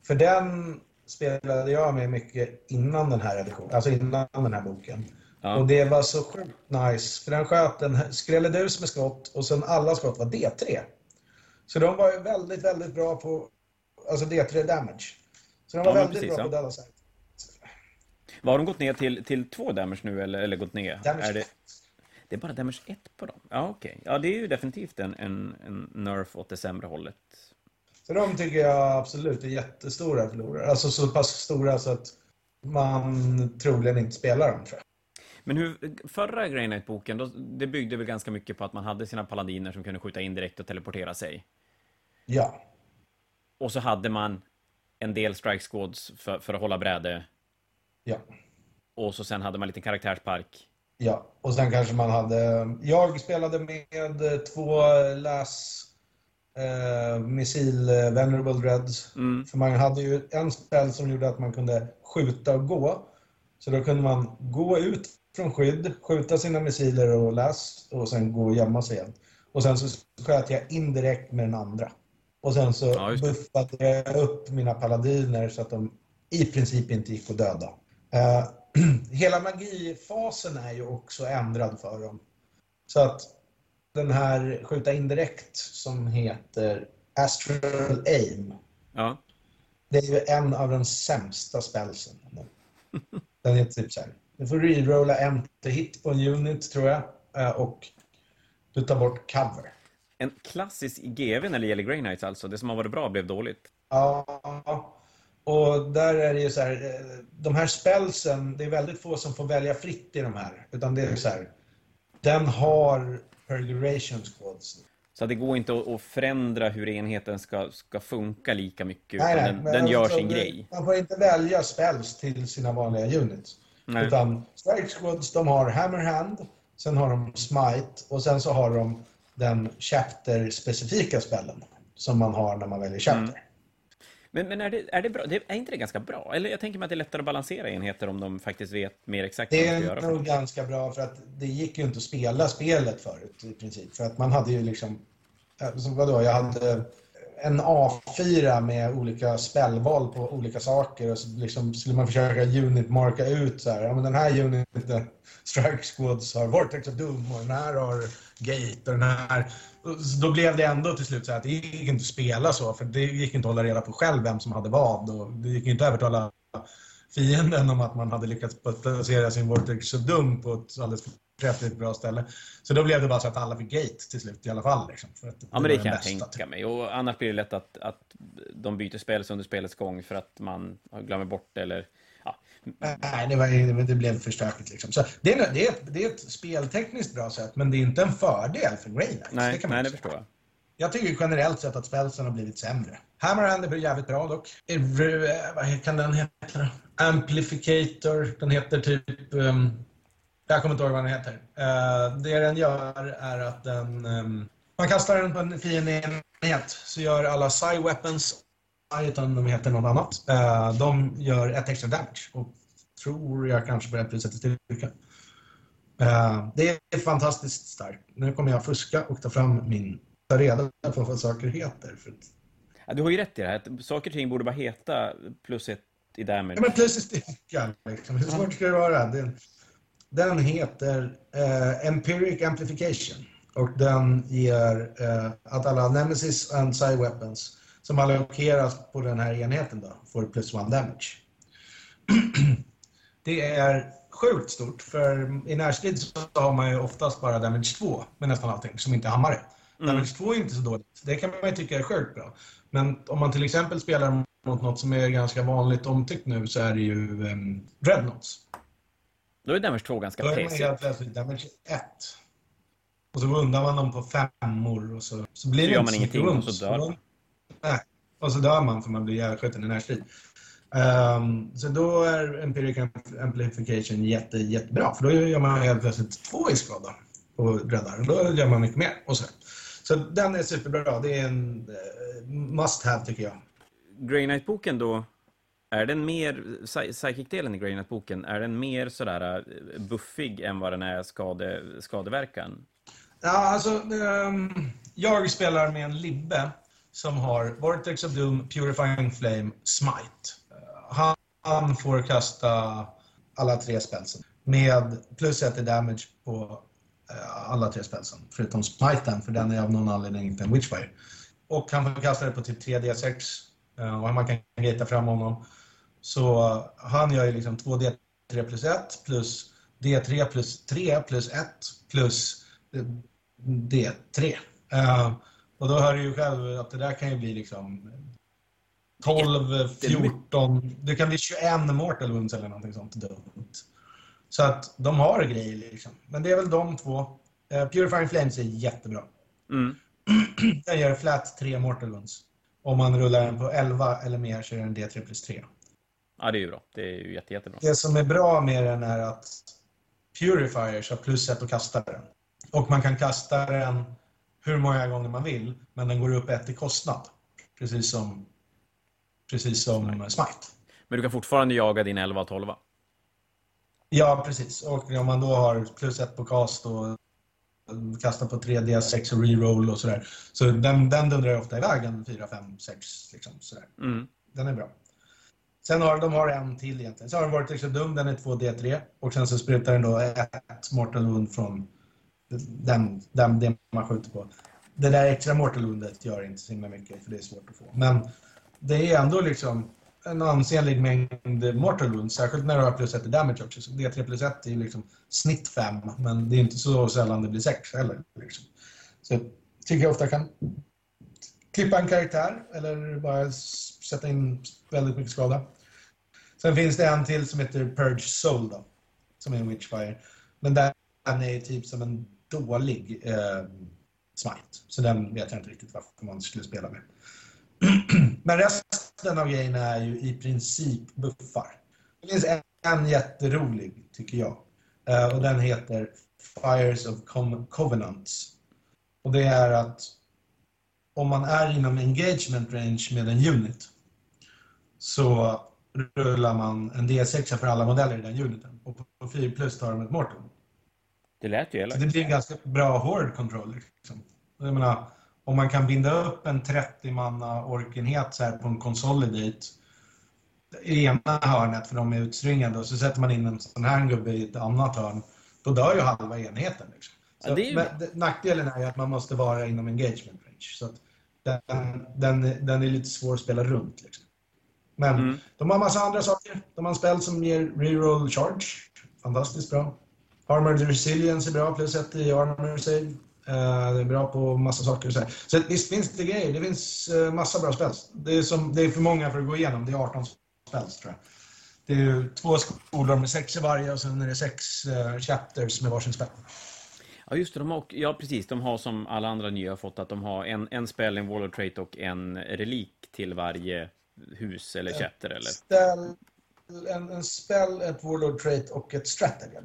För den spelade jag med mycket innan den här editionen, alltså innan den här boken. Ja. Och det var så sjukt nice, för den sköt en skrälledus med skott och sen alla skott var D3. Så de var ju väldigt, väldigt bra på alltså D3 damage. Så de var ja, väldigt precis, bra ja. på döda sig. Har de gått ner till, till två damage nu eller, eller gått ner? Damage är det, det är bara damage 1 på dem? Ja, okej. Okay. Ja, det är ju definitivt en, en, en nerf åt det sämre hållet. Så de tycker jag absolut är jättestora förlorare. Alltså så pass stora så att man troligen inte spelar dem, tror jag. Men hur, förra Grey Knight-boken, det byggde väl ganska mycket på att man hade sina paladiner som kunde skjuta in direkt och teleportera sig? Ja. Och så hade man en del strike squads för, för att hålla bräde Ja. Och så sen hade man lite karaktärspark. Ja, och sen kanske man hade... Jag spelade med två läs eh, missil eh, Venerable Dreads. Mm. För man hade ju en spel som gjorde att man kunde skjuta och gå. Så då kunde man gå ut från skydd, skjuta sina missiler och läs och sen gå och gömma sig igen. Och sen så sköt jag indirekt med den andra. Och sen så ja, buffade jag upp mina paladiner så att de i princip inte gick att döda. Uh, *clears throat* hela magifasen är ju också ändrad för dem. Så att den här skjuta indirekt som heter Astral Aim. Ja. Det är ju en av de sämsta spelsen. *laughs* Den är typ så här. Du får rerolla en hit på en unit tror jag. Eh, och du tar bort cover. En klassisk GV när det gäller Grey Knights alltså. Det som har varit bra blev dåligt. Ja. Och där är det ju så här, eh, de här spelsen, det är väldigt få som får välja fritt i de här. Utan det är så här, den har Perduration Squads. Så det går inte att, förändra hur enheten ska, ska funka lika mycket, Nej, utan den, den gör alltså, sin det- grej. Man får inte välja spells till sina vanliga units. Nej. Utan Strike Squads, de har Hammerhand, sen har de Smite och sen så har de den chapter-specifika spellen som man har när man väljer chapter. Mm. Men, men är, det, är det bra? Det, är inte det ganska bra? Eller jag tänker mig att det är lättare att balansera enheter om de faktiskt vet mer exakt Det vad de ska är göra. nog ganska bra för att det gick ju inte att spela spelet förut i princip. För att man hade ju liksom, vadå, jag hade en A4 med olika spellval på olika saker och så liksom skulle man försöka unit-marka ut så här, ja men den här uniten, Strike Squads har Vortex of Doom och den här har Gate och den här. Så Då blev det ändå till slut så att det gick inte att spela så för det gick inte att hålla reda på själv vem som hade vad och det gick inte att övertala fienden om att man hade lyckats placera sin Vortex of Doom på ett alldeles förträffligt bra ställe. Så då blev det bara så att alla fick Gate till slut i alla fall. Liksom, för att Ja, men det kan jag bästa, tänka typ. mig. Och annars blir det lätt att, att de byter spel under spelets gång för att man glömmer bort eller... Nej, det, var, det blev för stökigt. Liksom. Så det, är, det, är ett, det är ett speltekniskt bra sätt, men det är inte en fördel för Grey Knights. Nej, kan man nej, det förstår jag. Jag tycker generellt sett att spelsen har blivit sämre. Hammerhand är jävligt bra dock. Eh, Vad kan den heta? Amplificator. Den heter typ... Um, jag kommer inte ihåg vad den heter. Eh, det den gör är att den... ehm, man kastar den på en fiendeenhet så gör alla Psy Weapons, utan de heter något annat, eh, de gör ett extra damage. Och tror jag kanske på ett plus ett i styrka. Eh, det är fantastiskt starkt. Nu kommer jag fuska och ta fram min... Ta reda på vad saker heter. För... att- Ja, du har ju rätt i det här. Saker och ting borde bara heta plus ett i damage. Ja, men plus i styrka. Liksom. Hur svårt ska det vara? Den, den heter eh, Empiric Amplification. Och den ger eh, att alla Nemesis and Psy Weapons som allokeras på den här enheten då, får plus one damage. *clears throat* Det är sjukt stort, för i närstrid så har man ju oftast bara damage 2 med nästan allting, som inte hammare. Damage 2 är inte så dåligt. Det kan man ju tycka är sjukt bra. Men om man till exempel spelar mot något som är ganska vanligt omtyckt nu så är det ju um, Dreadnoughts. Då är damage 2 ganska Då är man helt plötsligt damage 1. Och så undrar man dem på femmor och så, så blir Så det inte så mycket och så ont. dör. Nej, och så dör man för man blir ihjälskjuten i närstrid. Um, så då är Empiric Amplification jätte, jättebra, för då gör man helt plötsligt två i skada på räddar. Och Då gör man mycket mer. Och så. så den är superbra. Det är en eh, must have tycker jag. Grey Knight-boken då, är den mer, psy- psychic-delen i Grey Knight-boken, är den mer sådär eh, buffig än vad den är skade, skadeverkan? Ja, alltså, ehm, jag spelar med en Libbe som har Vortex of Doom, Purifying Flame, Smite. Eh, han, han får kasta alla tre spelsen med plus ett i damage på eh, alla tre spelsen, förutom Smiten, för den är av någon anledning inte en Witchfire. Och han får kasta det på typ 3D6 eh, och man kan gata fram honom. Så han gör ju liksom 2D3 plus 1 plus D3 plus 3 plus 1 plus D3. Och då hör du ju själv att det där kan ju bli liksom 12, 14, det kan bli 21 mortal wounds eller någonting sånt dumt. Så att de har grejer liksom. Men det är väl de två. Eh, Purifying Flames är jättebra. Mm. *clears throat* Den gör flat 3 mortal wounds. Om man rullar den på 11 eller mer så är den D3 plus 3. Ja, det är ju bra. Det är ju jätte, jättebra. Det som är bra med den är att Purifiers har plus ett att kasta den. Och man kan kasta den hur många gånger man vill, men den går upp ett i kostnad. Precis som, precis som Smite. Men du kan fortfarande jaga din 11 och 12. Ja, precis. Och om man då har plus ett på cast och kastar på 3D6 och reroll och sådär. Så den, den dundrar ofta iväg en 4, 5, 6 liksom sådär. Mm. Den är bra. Sen har de har en till egentligen. Så har de varit extra dum, den är 2D3. Och sen så sprutar den då ett Mortal Wound från den, den, det man skjuter på. Det där extra Mortal Woundet gör inte så himla mycket, för det är svårt att få. Men det är ändå liksom en ansenlig mängd Mortal Wounds, särskilt när du har plus 1 i damage också. Så D3 plus 1 är ju liksom snitt 5, men det är inte så sällan det blir 6 heller. Liksom. Så jag tycker jag ofta kan klippa en karaktär eller bara sätta in väldigt mycket skada. Sen finns det en till som heter Purge Soul då, som är en Witchfire. Men där är typ som en dålig eh, smite. Så den vet jag inte riktigt varför man skulle spela med. *clears throat* Men resten av grejerna är ju i princip buffar. Det finns en, en jätterolig, tycker jag. Eh, och den heter Fires of Co Covenants. Och det är att om man är inom engagement range med en unit så rullar man en D6 för alla modeller i den uniten. Och på 4 plus tar de ett Morton. Det lät ju elakt. Det blir en ganska bra horde control. Liksom. Jag menar, om man kan binda upp en 30-manna orkenhet så här på en consolidate i ena hörnet för de är utstringade och så sätter man in en sån här gubbe i ett annat hörn. Då dör ju halva enheten. Liksom. Så, ja, ju... men, nackdelen är ju att man måste vara inom engagement range. Så den, den, den är lite svår att spela runt. Liksom. Men mm. de har massa andra saker. De har en spel som ger reroll charge. Fantastiskt bra. Armored Resilience är bra, plus ett i Armor Save. Uh, det är bra på massa saker. Så, så visst finns det grejer. Det finns uh, massa bra spel. Det är, som, det är för många för att gå igenom. Det är 18 spel, tror jag. Det är två skolor med sex i varje och sen är det sex uh, chapters med varsin spel. Ja, just det. De har, ja, precis. De har som alla andra nya fått att de har en, en spel, en Wall of Trait och en relik till varje hus eller chatter, eller? Ställ, en, en spell, ett Warlord Trait och ett Stratagem.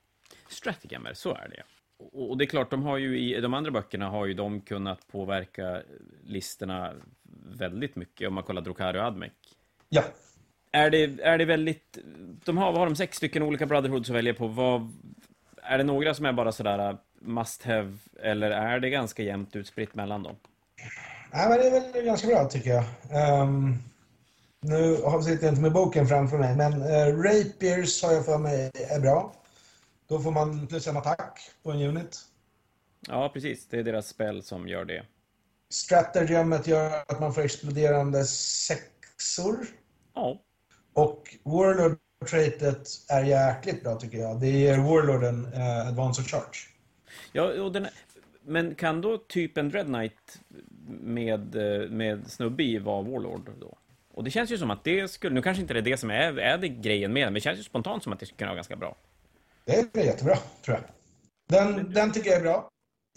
Stratagemer, så är det. Och, och det är klart, de har ju i de andra böckerna har ju de kunnat påverka listorna väldigt mycket om man kollar Drukari och Admec. Ja. Är det, är det väldigt... De har, har de sex stycken olika Brotherhoods att välja på. Vad, är det några som är bara sådär uh, must have, eller är det ganska jämnt utspritt mellan dem? Nej, men det är väl ganska bra tycker jag. Um, nu sitter jag inte med boken framför mig, men uh, Rapiers har jag för mig är bra. Då får man plus en attack på en unit. Ja, precis. Det är deras spel som gör det. Stratagemet gör att man får exploderande sexor. Ja. Och Warlord traitet är jäkligt bra tycker jag. Det ger Warlorden uh, advance of charge. Ja, och den, men kan då typ en Dread Knight med, eh, med snubbe i vara Warlord då? Och det känns ju som att det skulle, nu kanske inte det är det som är, är det grejen med den, men det känns ju spontant som att det skulle kunna vara ganska bra. Det är jättebra, tror jag. Den, den tycker jag är bra.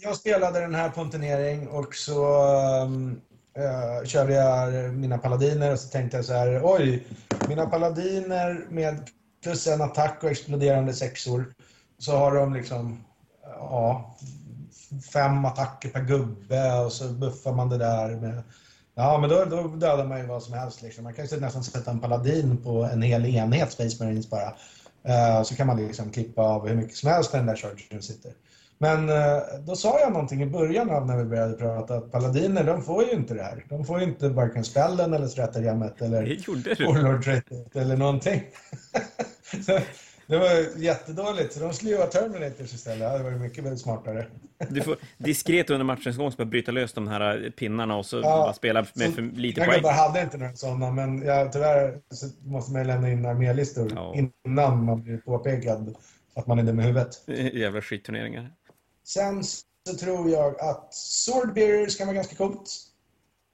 Jag spelade den här på en turnering och så uh, körde jag mina paladiner och så tänkte jag så här, oj, mina paladiner med plus en attack och exploderande sexor. Så har de liksom, ja, fem attacker per gubbe och så buffar man det där med Ja, men då, då dödar man ju vad som helst. Liksom. Man kan ju nästan sätta en paladin på en hel enhet Space Marines bara. Uh, så kan man liksom klippa av hur mycket som helst när den där chargen sitter. Men uh, då sa jag någonting i början av när vi började prata att paladiner, de får ju inte det här. De får ju inte varken spellen eller stratagemmet eller Warlord eller någonting. *laughs* Det var jättedåligt, så de skulle ju vara Terminators istället. Det hade varit mycket smartare. Du får diskret under matchens gång bara bryta lös de här pinnarna och så ja, spela med för lite poäng. Jag hade inte några sådana, men jag, tyvärr så måste man lämna in armélistor ja. innan man blir påpekad att man är dum i huvudet. *laughs* Jävla skitturneringar. Sen så tror jag att Swordbearers kan vara ganska coolt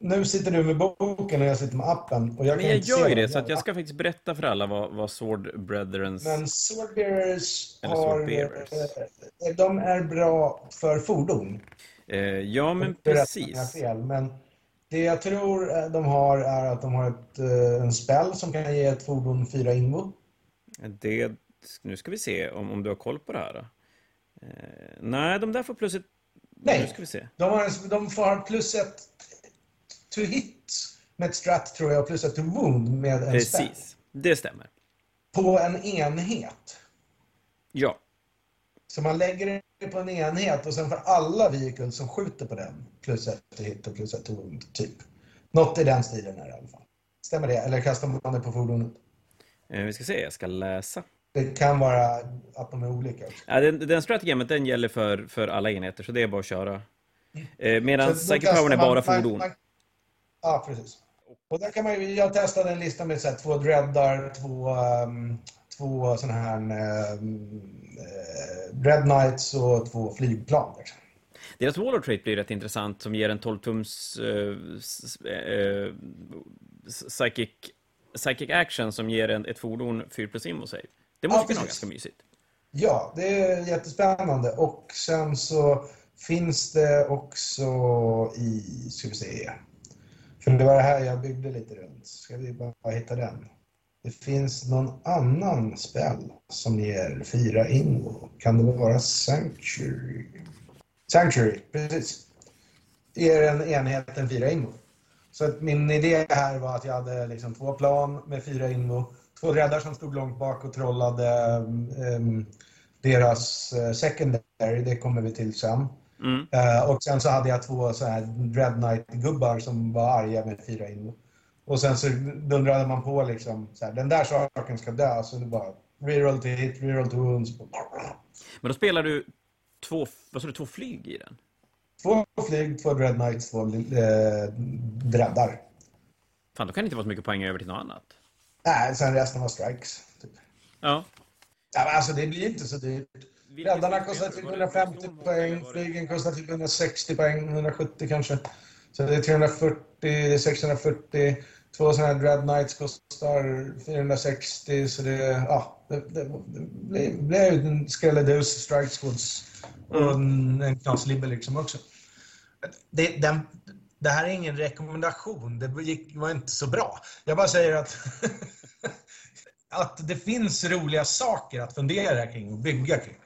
nu sitter du med boken och jag sitter med appen. Och jag men jag gör ju det, så jag ska faktiskt berätta för alla vad, vad Sword Brethrens... Men Swordbearers har... Sword eh, de är bra för fordon. Eh, ja, men precis. Fel, men det jag tror eh, de har är att de har ett, eh, en spell som kan ge ett fordon fyra invo. Det... Nu ska vi se om, om du har koll på det här. Eh, nej, de där får plus ett... Nej, nu ska vi se. De, har, de får plus ett to hit med ett strat tror jag, plus ett to wound med en Precis, spell. det stämmer. På en enhet. Ja. Så man lägger det på en enhet och sen får alla vehicles som skjuter på den plus ett to hit och plus ett to wound, typ. Något i den stilen är det i alla fall. Stämmer det? Eller kastar man det på fordonet? Eh, vi ska se, jag ska läsa. Det kan vara att de är olika. Ja, den, den strategemen den gäller för, för alla enheter, så det är bara att köra. Eh, medan Psychic Power är bara fordon. Man, Ja, precis. Och där kan man ju, jag testade en lista med så här, två dreadar, två, um, två sådana här um, Red Knights och två flygplan. Liksom. Deras Waller Trait blir rätt intressant som ger en 12-tums uh, uh, psychic, psychic Action som ger en, ett fordon 4 plus immo save. Det måste ja, kunna vara ganska mysigt. Ja, det är jättespännande. Och sen så finns det också i, ska vi se, för det var det här jag byggde lite runt. Ska vi bara hitta den? Det finns någon annan spel som ger fyra invo. Kan det vara Sanctuary? Sanctuary, precis. Ger en enhet en fyra invo. Så att min idé här var att jag hade liksom två plan med fyra invo. Två räddar som stod långt bak och trollade um, deras eh, secondary, det kommer vi till sen. Mm. Uh, och sen så hade jag två så här Dread Knight-gubbar som var arga med fyra invo. Och sen så dundrade man på liksom, så här, den där saken ska dö, så det bara reroll to hit, reroll to wounds. Men då spelar du två, vad sa du, två flyg i den? Två flyg, två Dread Knights, två eh, dreadar. Fan, då kan det inte vara så mycket poäng över till något annat. Nej, sen resten var strikes. Typ. Ja. Ja, alltså det blir inte så dyrt. Räddarna kostar typ 150 poäng, flygen kostar typ 160 poäng, 170 kanske. Så det är 340, det är 640. Två sådana här Dread Knights kostar 460, så det, ja, det, det, det blir ju en skrällidus, strike squads och en, en knaslibbe liksom också. Det, den, det här är ingen rekommendation, det gick, var inte så bra. Jag bara säger att, *laughs* att det finns roliga saker att fundera kring och bygga kring.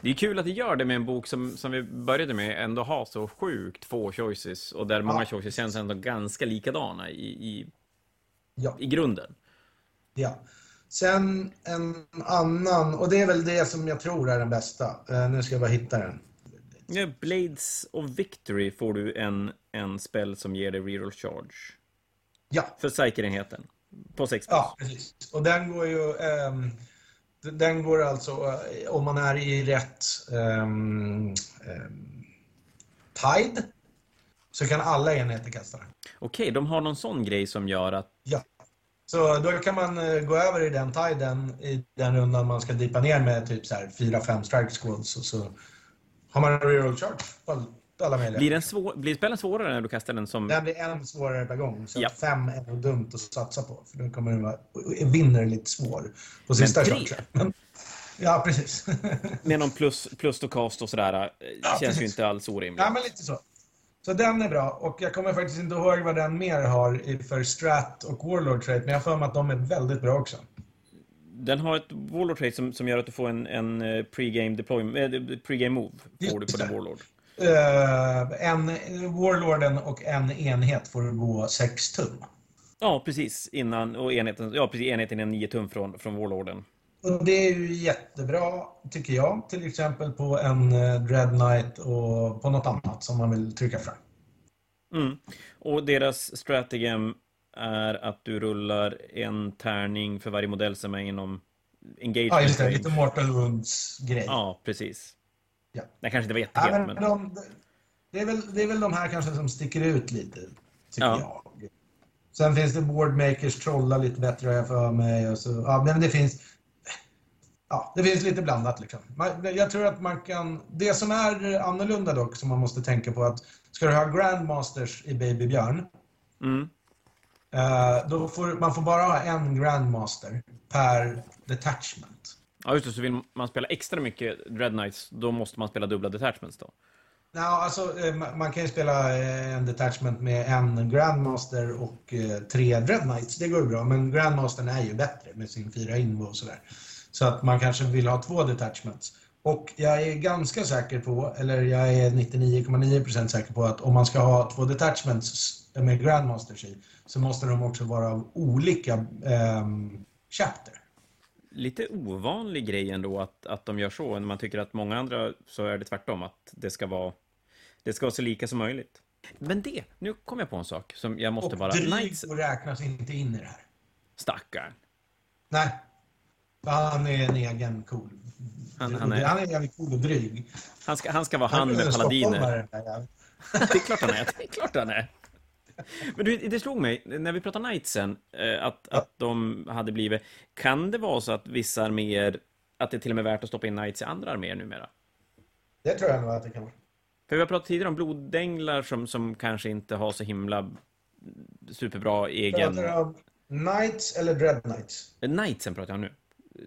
Det är kul att det gör det med en bok som, som vi började med ändå har så sjukt få choices och där många Ja. choices känns ändå ganska likadana i, i, Ja. i grunden. Ja. Sen en annan, och det är väl det som jag tror är den bästa. Eh, nu ska jag bara hitta den. Ja, Blades of Victory får du en, en spell som ger dig reroll charge. Ja, För psykerenheten. På 6 plus. ja precis. Och den går ju... d- den går alltså, eh, om man är i rätt um, tide, så kan alla enheter kasta den. Okej, de har någon sån grej som gör att... Ja. Så då kan man eh, gå över i den tiden i den rundan man ska dipa ner med typ så här 4-5 strike squads och så har man en reroll charge på alla möjliga. Blir, den svår, blir spelen svårare när du kastar den som... Den blir en svårare per gång, så Ja. fem är nog dumt att satsa på. För då kommer den vara vinnerligt svår på sista tre? chargen. Men- Ja, precis. *laughs* Med någon plus, plus to cast och sådär. eh, Ja, känns ju precis. inte alls orimligt. ja, men lite så. Så den är bra. Och jag kommer faktiskt inte ihåg vad den mer har för Strat och Warlord trait, men jag har för mig att de är väldigt bra också. Den har ett Warlord trait som, som gör att du får en, en eh, pre-game deployment, äh, pre-game move. Får du Just på din. Warlord. Eh, en, Warlorden och en enhet får gå 6 tum. Ja, precis. Innan, och enheten, ja, precis, enheten är 9 tum från, från Warlorden. Och det är ju jättebra, tycker jag. Till exempel på en eh, Dread Knight och på något annat som man vill trycka fram. Mm. Och deras strategem är att du rullar en tärning för varje modell som är inom engagement Ja, just det. Lite Mortal Wounds-grej. Ja, precis. Ja. Den kanske inte var Ja, jättehet, men men... de, det, är väl, det är väl de här kanske som sticker ut lite, tycker Ja. jag. Sen finns det Boardmakers trolla lite bättre jag för mig. Och så, ja, men det finns... Ja, det finns lite blandat liksom. Jag tror att man kan... Det som är annorlunda dock, som man måste tänka på att ska du ha Grandmasters i Baby Björn, Mm. eh, då får man får bara ha en Grandmaster per detachment. Ja, just det. Så vill man spela extra mycket Dread Knights, då måste man spela dubbla detachments då. Ja, alltså, eh, man kan ju spela eh, en detachment med en Grandmaster och eh, tre Dread Knights. Det går ju bra, men Grandmastern är ju bättre med sin fyra invo och sådär. Så att man kanske vill ha två detachments. Och jag är ganska säker på, eller jag är 99,9% säker på att om man ska ha två detachments med Grandmasters i så måste de också vara av olika eh, chapter. Lite ovanlig grej ändå att, att de gör så. När man tycker att många andra så är det tvärtom, att det ska vara, det ska vara så lika som möjligt. Men det, nu kom jag på en sak som jag måste och bara... dryg Knights, räknas inte in i det här. stackarn. Nej. Han är en egen cool. Han- han är- han är jävligt cool och dryg. Han ska, han ska vara han är med paladiner. *laughs* Det är klart han är. Det är klart han är. *laughs* Men du, det slog mig, när vi pratade Knightsen, eh, att, att de hade blivit... Kan det vara så att vissa arméer, att det är till och med är värt att stoppa in Knights i andra arméer numera? Det tror jag nog att det kan vara. För vi har pratat tidigare om blodänglar som, som kanske inte har så himla superbra egen... Pratar du om Knights eller Dread Knights? Knightsen pratar jag om nu.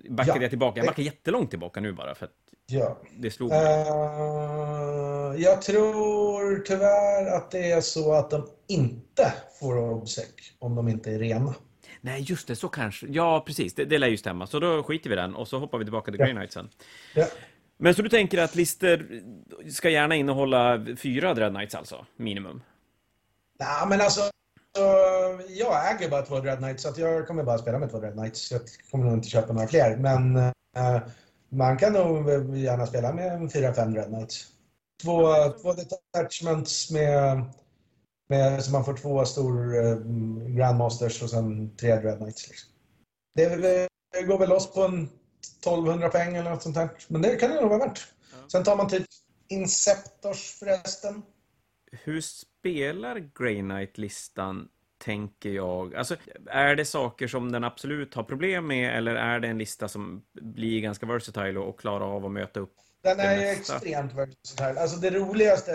Backade Ja. jag tillbaka? Jag backar jättelångt tillbaka nu bara för att Ja. Det slog mig. Uh, jag tror tyvärr att det är så att de inte får obsec om de inte är rena. Nej, just det, så kanske. Ja, precis. Det, det lär ju stämma. Så då skiter vi den och så hoppar vi tillbaka till Ja. Grey Knight sen. Ja. Men så du tänker att lister ska gärna innehålla fyra Dread Knights alltså, minimum? Nej, men alltså, så jag äger bara två Dread Knights, så jag kommer bara spela med två Dread Knights. Jag kommer nog inte köpa några fler, men eh, man kan nog gärna spela med fyra, fem Dread Knights. Två, två detachments med, med, så man får två stor eh, Grandmasters och sen tre Dread Knights. Liksom. Det, det går väl loss på en 1200 poäng eller något sånt där, men det kan det nog vara värt. Sen tar man typ Inceptors förresten. Hur spelar Grey Knight-listan, tänker jag? Alltså, är det saker som den absolut har problem med, eller är det en lista som blir ganska versatile och, klarar av att möta upp? Den är ju extremt versatile. Alltså det roligaste,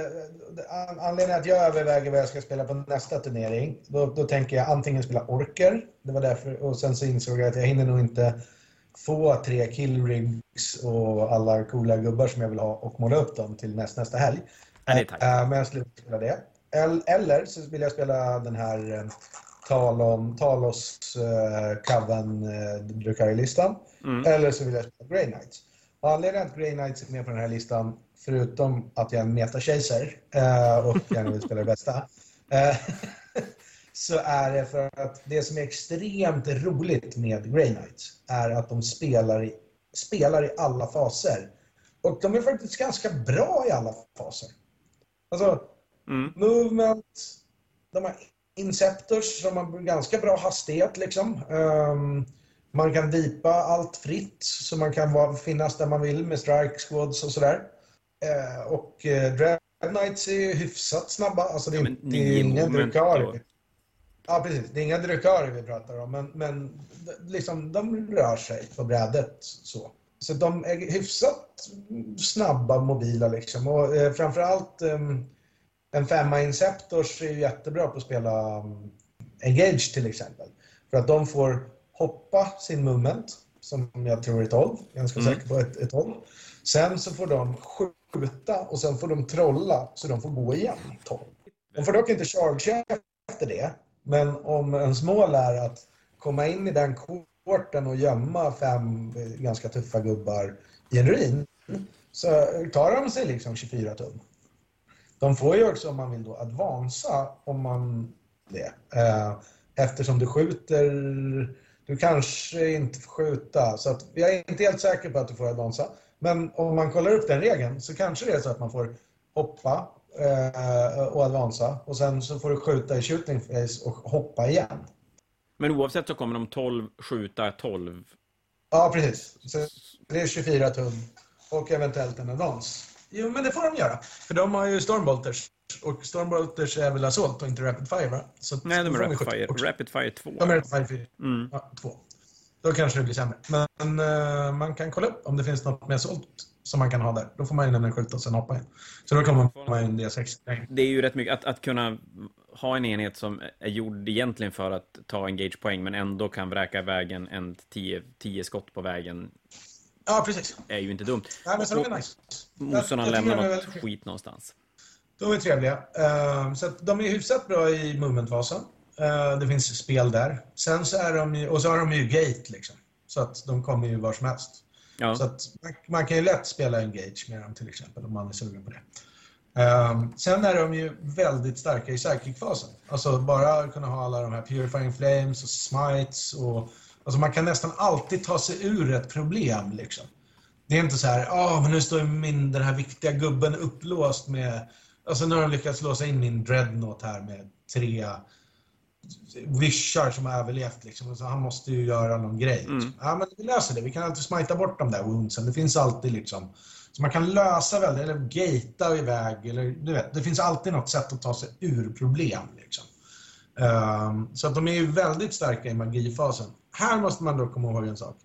an- anledningen att jag överväger vad jag ska spela på nästa turnering, då, då tänker jag antingen spela orker, det var därför, och sen så insåg jag att jag hinner nog inte få tre killrigs och alla coola gubbar som jag vill ha och måla upp dem till näst, nästa helg. Nej, är tajt. Eh, Men jag slutar spela det. El- Eller så vill jag spela den här eh, Talon, Talos uh, Coven uh, Drukari-listan. Mm. Eller så vill jag spela Grey Knights. Och anledningen att Grey Knights är med på den här listan, förutom att jag är en metachaser uh, och gärna vill spela det bästa, eh, *laughs* så är det för att det som är extremt roligt med Grey Knights är att de spelar i, spelar i alla faser. Och de är faktiskt ganska bra i alla faser. Alltså, Mm. movement, de har inceptors som har ganska bra hastighet liksom. Ehm, man kan vipa allt fritt så man kan vara, finnas där man vill med strike squads och sådär. Eh, och uh, Dread Knights är ju hyfsat snabba. Alltså det, är- Ja, men det är drukari. då. Ja, precis. Det är inga drukari vi pratar om, men, men liksom, de rör sig på brädet så. Så de är hyfsat snabba, mobila liksom. Och eh, framförallt um, en femma Inceptors är ju jättebra på att spela um, Engage till exempel. För att de får hoppa sin movement, som jag tror är 12, ganska Mm. säker på ett, ett 12. Sen så får de skjuta och sen får de trolla så de får gå igen 12. De får dock inte charge efter det, men om ens mål är att komma in i den korten och gömma fem ganska tuffa gubbar i en ruin så tar de sig liksom 24 tum. De får ju också om man vill då advansa om man det. Eh, Eftersom du skjuter, du kanske inte får skjuta. Så att jag är inte helt säker på att du får advansa. Men om man kollar upp den regeln så kanske det är så att man får hoppa eh, och advansa och sen så får du skjuta i shooting face och hoppa igen. Men oavsett så kommer de 12 skjuta 12. Ja, precis. Så det är 24 tum och eventuellt en advans. Jo, men det får de göra. För de har ju Stormbolters. Och Stormbolters är väl Assault och inte Rapid Fire, va? Så Nej, de är Rapid 70 Fire. Rapid Fire 2. De är Rapid Fire 4. Mm. Ja, två. Då kanske det blir sämre. Men eh, man kan kolla upp om det finns något med Assault som man kan ha där. Då får man ju nämligen skjuta och sen hoppa in. Så då kommer man in D6. Det är ju rätt mycket att, att kunna ha en enhet som är gjord egentligen för att ta engage-poäng men ändå kan vräka iväg en, en 10, 10 skott på vägen Ja, precis. är ju inte dumt. Nej, men så de är nice. Motståndarna lämnar något väldigt- skit någonstans. De är trevliga. Eh, så de är hyfsat bra i movementfasen. Eh, det finns spel där. Sen så är de ju, och så har de ju gate liksom. Så att de kommer ju var som helst. Ja. Så att man, man kan ju lätt spela engage med dem till exempel om man är sugen på det. Ehm, sen är de ju väldigt starka i psychic-fasen. Alltså bara kunna ha alla de här purifying flames och smites och alltså man kan nästan alltid ta sig ur ett problem liksom. Det är inte så här, ja men nu står min, den här viktiga gubben upplåst med, alltså nu har de lyckats låsa in min dreadnought här med tre vishar som har överlevt liksom. Så han måste ju göra någon grej. Liksom. Mm. Ja men vi löser det, vi kan alltid smita bort de där woundsen. Det finns alltid liksom, så man kan lösa väldigt, eller gatea iväg, eller du vet, det finns alltid något sätt att ta sig ur problem liksom. Ehm, så att de är ju väldigt starka i magifasen. Här måste man då komma ihåg en sak.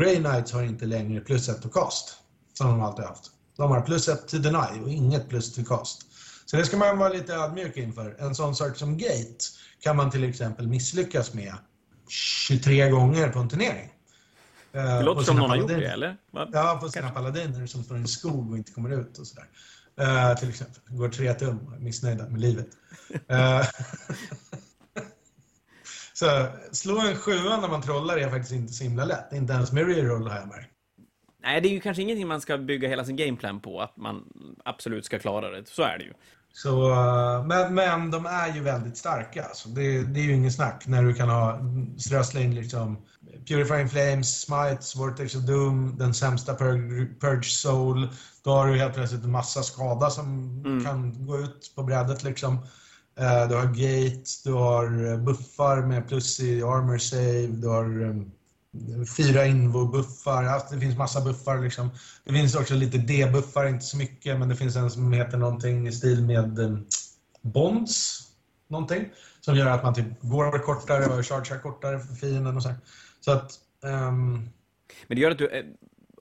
Grey Knights har inte längre plus ett och cast, som de alltid haft. De har plus ett till deny och inget plus till cast. Så det ska man vara lite ödmjuk inför. En sån sak som Gate kan man till exempel misslyckas med 23 gånger på en turnering. Eh, Det låter på som någon har gjort paladiner. det, eller? Va? Ja, på sina paladiner som står i en skog och inte kommer ut och sådär. Eh, till exempel. Går tre tum och är missnöjda med livet. *laughs* Eh, så slå en sjua när man trollar är faktiskt inte så himla lätt. Inte ens med reroll har jag märkt. Nej, det är ju kanske ingenting man ska bygga hela sin gameplan på, att man absolut ska klara det. Så är det ju. Så, eh, men, men de är ju väldigt starka. Alltså. Det, det är ju ingen snack när du kan ha strössla in liksom Purifying Flames, Smites, Vortex of Doom, den sämsta Purge, Purge Soul. Då har du helt plötsligt en massa skada som kan gå ut på brädet liksom. Eh, du har Gate, du har eh, buffar med plus i Armor Save, du har ehm, fyra invo-buffar, alltså det finns massa buffar liksom. Det finns också lite D-buffar, inte så mycket, men det finns en som heter någonting i stil med ehm, Bonds, någonting, som gör att man typ går kortare och chargear kortare för fienden och så här. Så att, Um... Men det gör att du, eh,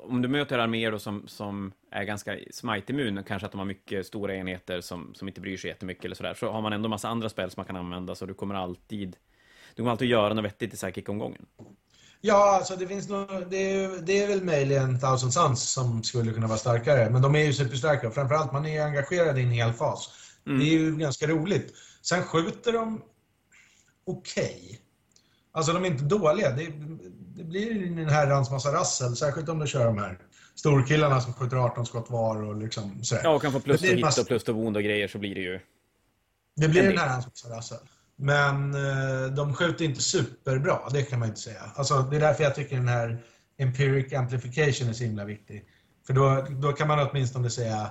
om du möter arméer då som, som är ganska smite-immun, kanske att de har mycket stora enheter som, som inte bryr sig jättemycket eller sådär, så har man ändå massa andra spel som man kan använda, så du kommer alltid, du kommer alltid göra något vettigt i psychic-omgången. Ja, alltså det finns nog, det är, det är väl möjligen Thousand Suns som skulle kunna vara starkare, men de är ju superstarka. Framförallt, man är ju engagerad i en hel fas. Det är ju ganska roligt. Sen skjuter de okej. Alltså de är inte dåliga. Det, det blir en herrans massa rassel, särskilt om du kör de här storkillarna som skjuter 18 skott var och liksom sådär. Ja, och kan få plus och hit och plus och wound och grejer, så blir det ju... Det blir En herrans massa rassel. Men eh, de skjuter inte superbra, det kan man inte säga. Alltså, det är därför jag tycker den här empiric amplification är så himla viktig. För då, då kan man åtminstone säga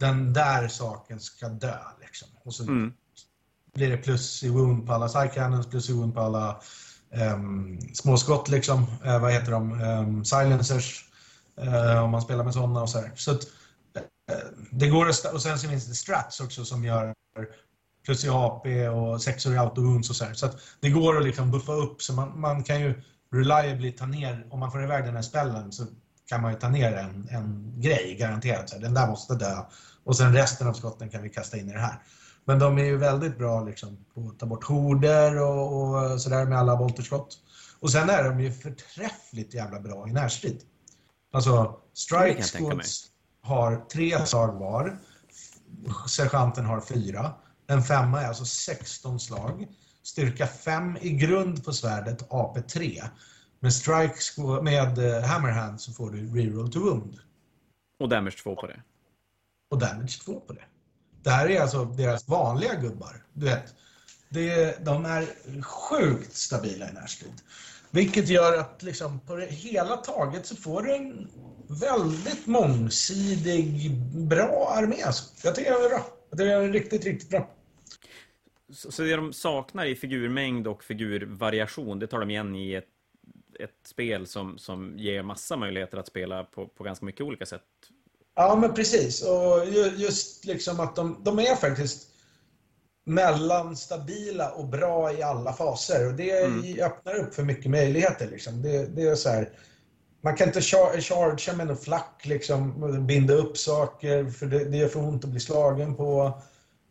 den där saken ska dö. Liksom. Och så Mm. blir det plus i wound på alla side cannons, plus i wound på alla um, småskott. Liksom. Uh, vad heter de? Um, silencers. Uh, om man spelar med sådana och så här. Så att, eh, det går att, och sen så finns det strats också som gör plus i AP och sexor i autohunds och så här. Så att det går att liksom buffa upp. Så man, man kan ju reliably ta ner, om man får iväg den här spellen så kan man ju ta ner en, en grej garanterat. Så här, den där måste dö. Och sen resten av skotten kan vi kasta in i det här. Men de är ju väldigt bra liksom, på att ta bort horder och, och sådär med alla volterskott. Och sen är de ju förträffligt jävla bra i närstrid. Alltså, strike squads har tre slag var. Sergeanten har fyra. En femma är alltså 16 slag. Styrka 5 i grund på svärdet, AP 3. Med strike med eh, hammerhand så får du reroll to wound. Och damage 2 på det. Och damage 2 på det. Det här är alltså deras vanliga gubbar. Du vet, det, de är sjukt stabila i närstrid. Vilket gör att liksom, på det hela taget så får du en väldigt mångsidig, bra armé. Jag tycker den är bra. Jag tycker den är riktigt, riktigt bra. Så, så det de saknar i figurmängd och figurvariation, det tar de igen i ett, ett spel som, som ger massa möjligheter att spela på, på ganska mycket olika sätt. Ja, men precis. Och ju- just liksom att de, de är faktiskt mellanstabila och bra i alla faser. Och det öppnar upp för mycket möjligheter. Liksom. Det, det är så här, man kan inte char- chargea med någon flack, liksom, binda upp saker, för det, det gör för ont att bli slagen på.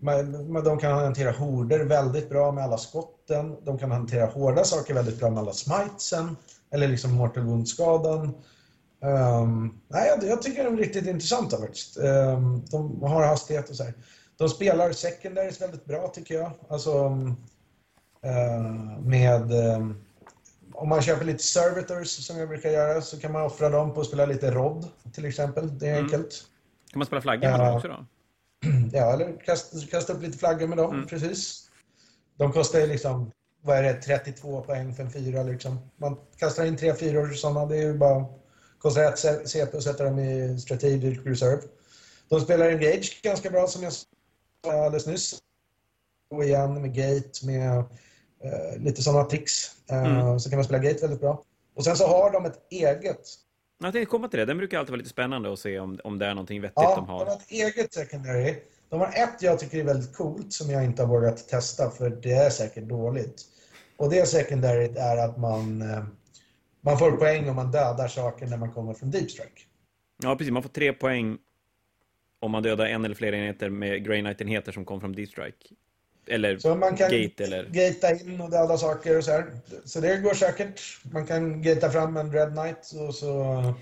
Man, man, de kan hantera horder väldigt bra med alla skotten. De kan hantera hårda saker väldigt bra med alla smitesen, eller liksom mortal wound-skadan. Um, nej, jag, jag tycker de är riktigt intressanta faktiskt. Ehm, de har hastighet och så här. De spelar secondaries väldigt bra tycker jag. Alltså um, eh, med... ehm, om man köper lite servitors som jag brukar göra så kan man offra dem på att spela lite rodd till exempel. Det är enkelt. Kan man spela flaggor med Ja. dem också då? *clears throat* Ja, eller kasta, kasta upp lite flaggor med dem, precis. De kostar ju liksom, vad är det, 32 poäng för en fyra liksom. Man kastar in tre fyror sådana, det är ju bara, kostar ett C- CP och sätter dem i strategic reserve. De spelar Engage ganska bra som jag sa alldeles nyss. Och igen med Gate, med eh, lite sådana tricks. Eh, Så kan man spela Gate väldigt bra. Och sen så har de ett eget Jag tänkte komma till det. Den brukar alltid vara lite spännande att se om, om det är någonting vettigt Ja, de de har. har ett eget secondary. De har ett jag tycker är väldigt coolt som jag inte har vågat testa för det är säkert dåligt. Och det secondaryt är att man, eh, man får poäng om man dödar saker när man kommer från deep strike. Ja, precis. Man får tre poäng om man dödar en eller flera enheter med Grey Knight-enheter som kom från D-Strike. Eller Så man kan gate eller... gata in och döda saker och så här. Så det går säkert. Man kan gata fram en Red Knight och så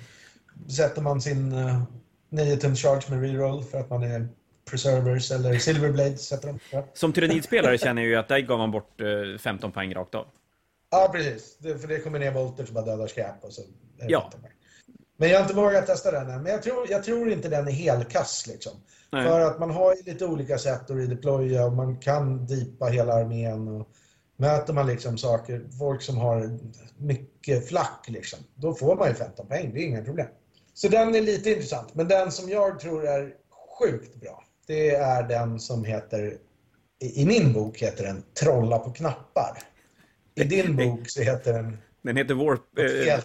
sätter man sin uh, 9 tums charge med reroll för att man är Preservers eller Silverblades sätter de. Som tyrannidspelare känner jag ju att där gav man bort eh, 15 poäng rakt av. ja precis. Det, för det kommer ner volter som bara dödar skräp och så Ja. 15 poäng. Men jag har inte vågat testa den än. Men jag tror, jag tror inte den är helkass liksom. Nej. För att man har ju lite olika sätt att redeploya och man kan deepa hela armén. Och möter man liksom saker, folk som har mycket flack liksom, då får man ju 15 poäng, det är inga problem. Så den är lite intressant. Men den som jag tror är sjukt bra, det är den som heter, i min bok heter den Trolla på knappar. I din bok så heter den Den heter Warp... Eh,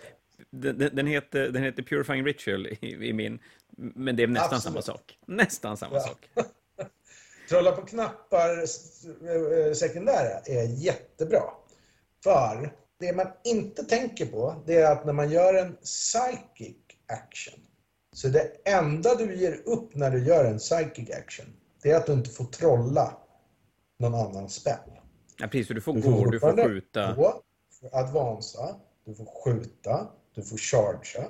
den, den, heter, den heter Purifying Ritual i, i min... Men det är nästan Absolut. samma sak. Nästan samma Ja. sak. *laughs* Trolla på knappar eh, sekundära är jättebra. För det man inte tänker på det är att när man gör en psychic action så det enda du ger upp när du gör en psychic action det är att du inte får trolla någon annan spel. Ja, precis, du får Du gå, du får skjuta. Gå, du får advansa, du får skjuta, du får chargea.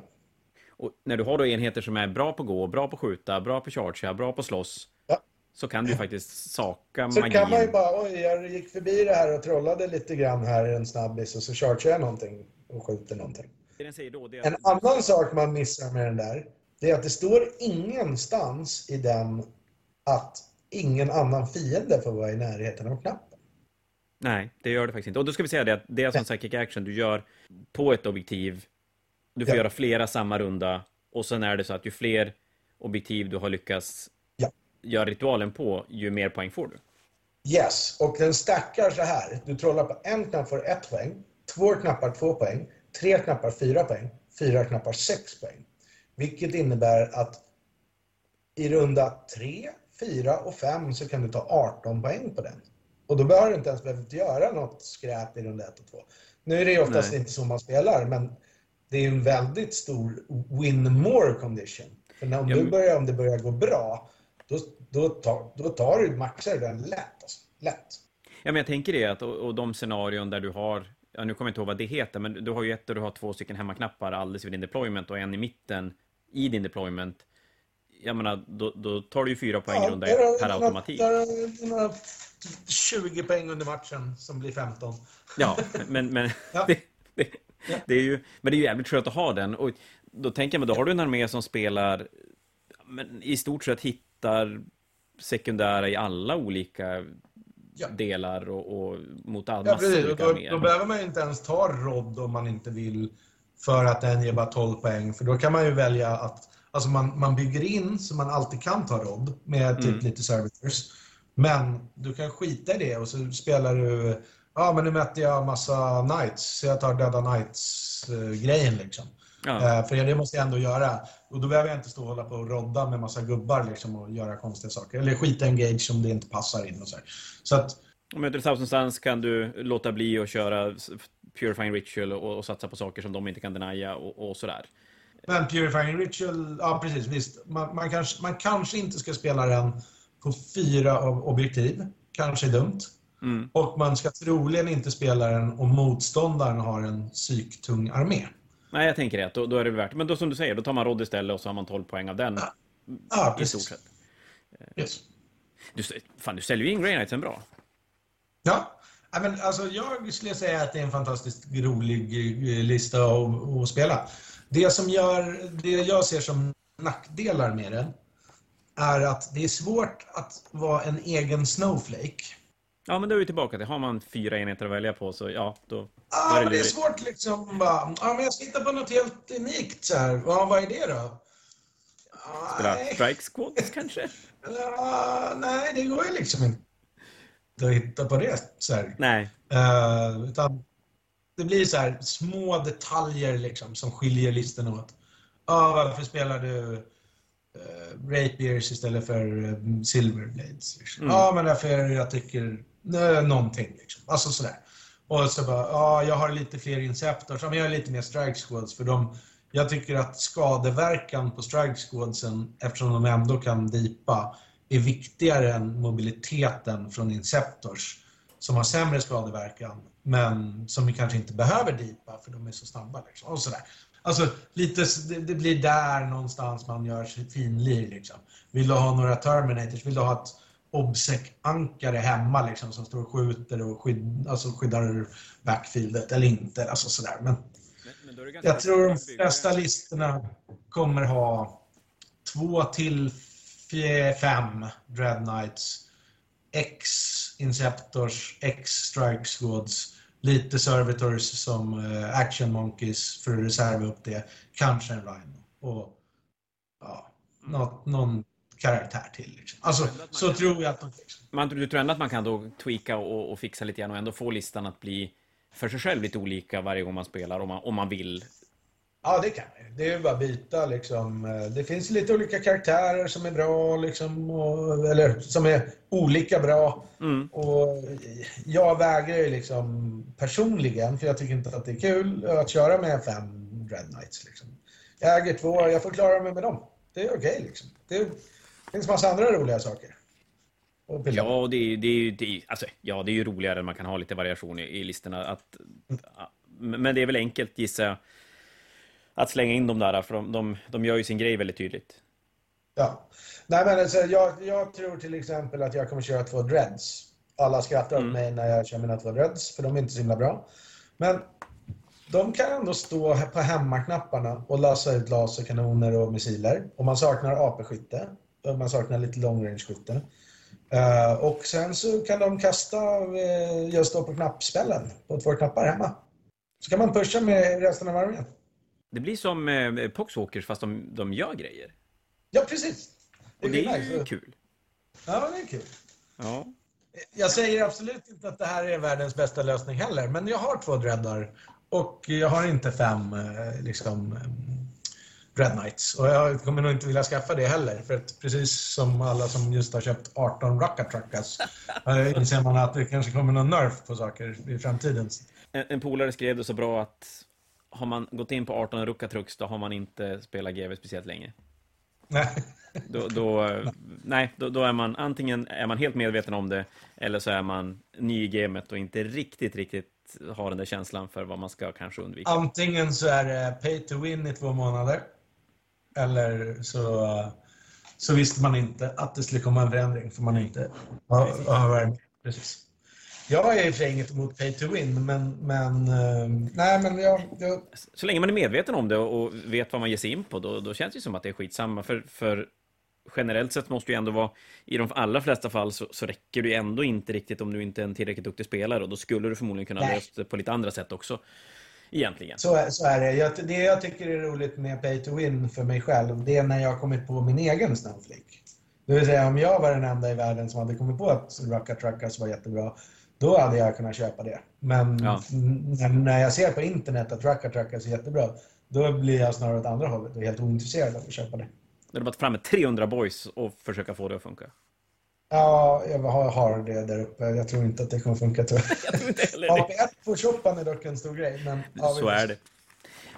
Och när du har då enheter som är bra på gå, bra på skjuta, bra på chargea, bra på slåss. Ja. Så kan du faktiskt saka Så magin. kan man ju bara, oj, jag gick förbi det här och trollade lite grann här en snabbis och så chargear jag någonting och skjuter någonting. Då, En att- annan sak man missar med den där, det är att det står ingenstans i den att ingen annan fiende får vara i närheten av knappen. Nej, det gör det faktiskt inte. Och då ska vi säga det att det är en psychic action du gör på ett objektiv. Du får Ja. göra flera samma runda. Och sen är det så att ju fler objektiv du har lyckats Ja. göra ritualen på, ju mer poäng får du. Yes, och den stackar så här. Du trollar på en knapp får ett poäng, två knappar två poäng, tre knappar fyra poäng, fyra knappar sex poäng. Vilket innebär att i runda tre, fyra och fem så kan du ta 18 poäng på den. Och då behöver du inte ens behövt göra något skräp i runda ett och två. Nu är det oftast Nej. inte så man spelar, men det är en väldigt stor win more condition. För när om, Ja, du börjar, om det börjar gå bra, då, då, tar, då tar du maxar den lätt. Alltså. Lätt. Ja, men jag tänker det att, och, och de scenarion där du har, ja, nu kommer jag inte ihåg vad det heter, men du har ju ett där du har två stycken hemmaknappar alldeles vid din deployment och en i mitten i din deployment. Jag menar, då, då tar du ju fyra poäng i runda per automatik. Där 20 poäng under matchen som blir 15. Ja, men, men, *laughs* Ja. det, det, Ja. det är ju, men det är ju jävligt skönt att ha den. Och då tänker jag, men då har du en armé som spelar, men i stort sett hittar sekundära i alla olika Ja. delar och, och mot all Ja, precis. Olika då, arméer. då behöver man ju inte ens ta rodd om man inte vill för att den ger bara 12 poäng. För då kan man ju välja att alltså man, man bygger in så man alltid kan ta rodd med typ Mm. lite servitors. Men du kan skita i det och så spelar du Ja, men nu mötte jag massa knights, så jag tar döda knights-grejen liksom. Ja. Eh, för det måste jag ändå göra. Och då behöver jag inte stå och hålla på och rodda med massa gubbar liksom och göra konstiga saker. Eller skita i engage om det inte passar in och så här. Så att, Om möter Thousand Suns kan du låta bli att köra Purifying Ritual och, och satsa på saker som de inte kan denia och, och sådär. Men Purifying Ritual, ja precis, visst. Man, man, kanske, man kanske inte ska spela den på fyra av objektiv. Kanske är dumt. Mm. Och man ska troligen inte spela den om motståndaren har en psyktung armé. Nej, jag tänker det. Då, då är det värt Men då som du säger, då tar man Rodd istället och så har man 12 poäng av den. Ja, I precis. stort sett. Yes. Du, fan, du säljer ju in Grey Knightsen bra. Ja, Ja, men alltså, jag skulle säga att det är en fantastiskt rolig eh, lista att, att spela. Det som gör, det jag ser som nackdelar med den är att det är svårt att vara en egen snowflake. Ja, men då är vi tillbaka till, har man fyra enheter att välja på så ja, då, Ja, är det men det är svårt liksom bara, ja men jag ska hitta på något helt unikt så här. Ja, vad är det då? Spela. Strike Squads *laughs* kanske? Ja, nej, det går ju liksom inte att hitta på det så här. Nej. Eh, utan det blir så här små detaljer liksom som skiljer listorna åt. Ja, varför spelar du uh, Rapiers istället för uh, Silverblades? Liksom? Mm. Ja, men därför jag tycker uh, någonting liksom. Alltså sådär. Och så bara, ja, jag har lite fler Inceptors. Ja, men jag har lite mer Strike Squads för de jag tycker att skadeverkan på Strike Squadsen, eftersom de ändå kan dipa, är viktigare än mobiliteten från Inceptors som har sämre skadeverkan men som vi kanske inte behöver deepa för de är så snabba. Liksom. Och sådär. Alltså, lite, det, det, blir där någonstans man gör sig finlir. Liksom. Vill du ha några Terminators? Vill du ha ett Obsec-ankare hemma liksom, som står och skjuter och skydd, alltså, skyddar backfieldet eller inte? Alltså, sådär. Men, men, men jag tror de flesta listorna kommer ha två till fem Dread Knights, X Inceptors, X Strike Squads, lite Servitors som uh, Action Monkeys för att reserva upp det, kanske en Rhino och ja, något, någon karaktär till. Liksom. Alltså, så kan, tror jag att de fixar. Man, du tror ändå att man kan då tweaka och, och, fixa lite grann och ändå få listan att bli för sig själv lite olika varje gång man spelar om man, om man vill Ja, det kan vi. Det är bara att byta liksom. Det finns lite olika karaktärer som är bra liksom, och, eller som är olika bra. Mm. Och jag vägrar ju liksom personligen, för jag tycker inte att det är kul att köra med fem Dread Knights. Liksom. Jag äger två, jag får klara mig med dem. Det är okej okay, liksom. Det finns massa andra roliga saker. Ja, det är, det, är, det, är, alltså, ja, det är ju roligare när man kan ha lite variation i, i listorna. Att, mm. Men det är väl enkelt, gissar jag att slänga in dem där, för de, de, de gör ju sin grej väldigt tydligt. Ja. Nej, men alltså, jag, jag tror till exempel att jag kommer köra två dreads. Alla skrattar mm. åt mig när jag kör mina två dreads, för de är inte så himla bra. Men de kan ändå stå på hemmaknapparna och lösa ut laserkanoner och missiler. Och man saknar AP-skytte. Och man saknar lite långrange-skytte. Uh, och sen så kan de kasta uh, just då på knappspällen på två knappar hemma. Så kan man pusha med resten av armén. Det blir som eh, Poxwalkers fast de, de gör grejer. Ja, precis. Det och det är ju kul. Ja, det är kul. Ja. Jag säger absolut inte att det här är världens bästa lösning heller, men jag har två dreadar och jag har inte fem eh, liksom, Dread Knights. Och jag kommer nog inte vilja skaffa det heller, för att precis som alla som just har köpt 18 Rocket Truckers eh, inser man att det kanske kommer någon nerf på saker i framtiden. En, en polare skrev det så bra att har man gått in på 18 Ruckatrux, då har man inte spelat GV speciellt länge. Nej. Då, då, nej, då, då, är man antingen är man helt medveten om det, eller så är man ny i gamet och inte riktigt, riktigt har den där känslan för vad man ska kanske undvika. Antingen så är det pay to win i två månader, eller så, så visste man inte att det skulle komma en förändring, för man inte har, har Precis. Jag är i och för sig inget emot pay to win, men... men uh, nej, men jag, jag... Så länge man är medveten om det och vet vad man ger sig in på, då, då känns det som att det är skitsamma. För, för generellt sett måste ju ändå vara, i de allra flesta fall så, så räcker det ju ändå inte riktigt om du inte är en tillräckligt duktig spelare och då skulle du förmodligen kunna lösa det på lite andra sätt också. Egentligen. Så, så är det. Jag, det jag tycker är roligt med pay to win för mig själv, det är när jag har kommit på min egen Snowflake. Det vill säga om jag var den enda i världen som hade kommit på att Rucka Truckers var jättebra, då hade jag kunnat köpa det. Men ja. när jag ser på internet att Trucker Truckers är jättebra, då blir jag snarare åt andra hållet och helt ointresserad av att köpa det. Du har bara fram med 300 boys och försöka få det att funka? Ja, jag har, det där uppe. Jag tror inte att det kommer funka tror jag. *laughs* tror inte heller AP1 på shoppan är dock en stor grej. Men, Så är det.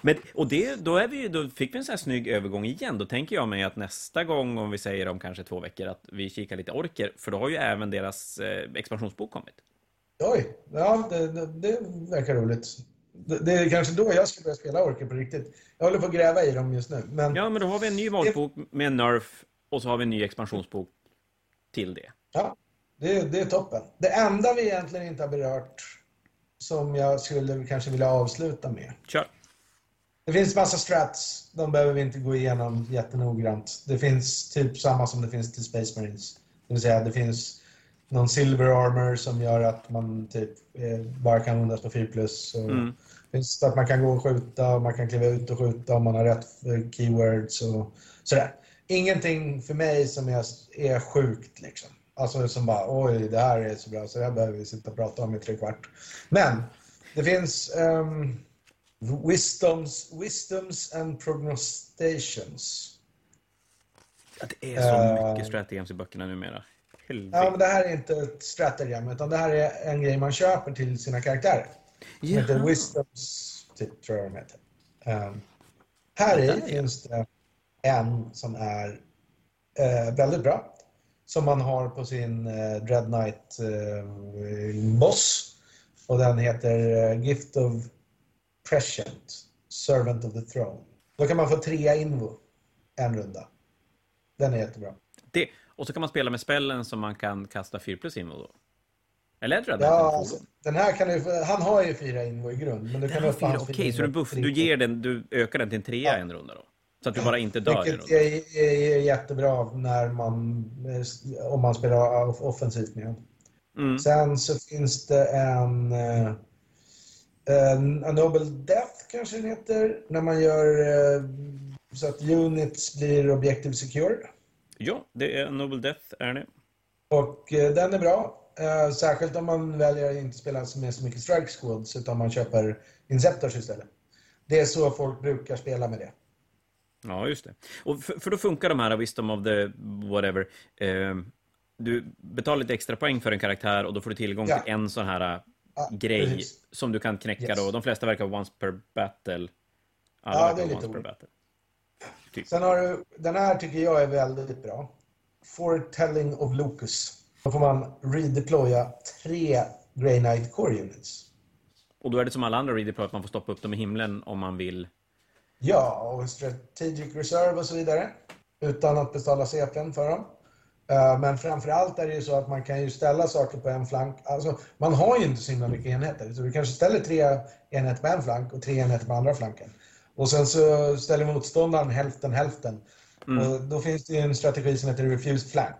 Men, och det, då, är vi, då fick vi en sån här snygg övergång igen. Då tänker jag mig att nästa gång, om vi säger om kanske två veckor, att vi kikar lite orker. För då har ju även deras eh, expansionsbok kommit. Oj, ja det, det, det verkar roligt. Det, det, är kanske då jag ska börja spela orker på riktigt. Jag håller på att gräva i dem just nu. Men... Ja, men då har vi en ny valbok med en Nerf och så har vi en ny expansionsbok till det. Ja, det, det är toppen. Det enda vi egentligen inte har berört som jag skulle kanske vilja avsluta med. Kör. Det finns massa strats. De behöver vi inte gå igenom jättenoggrant. Det finns typ samma som det finns till Space Marines. Det vill säga, det finns någon silver armor som gör att man typ eh, bara kan användas på 4 plus. Mm. finns att man kan gå och skjuta och man kan kliva ut och skjuta om man har rätt eh, keywords och sådär. Ingenting för mig som är, är sjukt liksom. Alltså som bara oj, det här är så bra så det här behöver vi sitta och prata om i tre kvart. Men det finns um, wisdoms, wisdoms and prognostations. Ja, det är så uh, mycket strategems i böckerna numera. Helvete. Ja, men det här är inte ett stratagem, utan det här är en grej man köper till sina karaktärer. Som heter Wisdoms, typ, tror jag de heter. Um, här i finns det en som är uh, väldigt bra. som man har på sin eh, Dread Knight eh, boss. Och den heter Gift of Prescient, Servant of the Throne. Då kan man få trea invo en runda. Den är jättebra. Det, och så kan man spela med spellen som man kan kasta 4 plus invo då? Eller är det Ja, alltså, den här kan du, han har ju fyra invo i grund, men du kan Ja, fyra, hans Okej, så du, buff, du ger den, du ökar den till en trea en runda då? Så att du bara inte dör Vilket är, är, är jättebra när man, om man spelar offensivt med den. Mm. Sen så finns det en, eh, en A Noble Death kanske den heter, när man gör eh, så att units blir objective secure. Ja, det är Noble Death, är det. Och eh, den är bra. Eh, särskilt om man väljer att inte spela med så mycket strike squads utan man köper Inceptors istället. Det är så folk brukar spela med det. Ja, just det. Och för, för då funkar de här Wisdom of the whatever. Eh, du betalar lite extra poäng för en karaktär och då får du tillgång Ja. till en sån här äh, Ja, grej precis. som du kan knäcka Yes. då. De flesta verkar once per battle. Alla Ja, det är lite once per battle. Typ. Sen har du, den här tycker jag är väldigt bra. Foretelling of Lucas. Då får man redeploya tre Grey Knight Core Units. Och då är det som alla andra redeploy att man får stoppa upp dem i himlen om man vill. Ja, och Strategic Reserve och så vidare. Utan att betala CPn för dem. Eh, Men framför allt är det ju så att man kan ju ställa saker på en flank. Alltså, man har ju inte så himla mycket enheter. Så du kanske ställer tre enheter på en flank och tre enheter på andra flanken. Och sen så ställer motståndaren hälften hälften. Och då finns det ju en strategi som heter Refused Flank.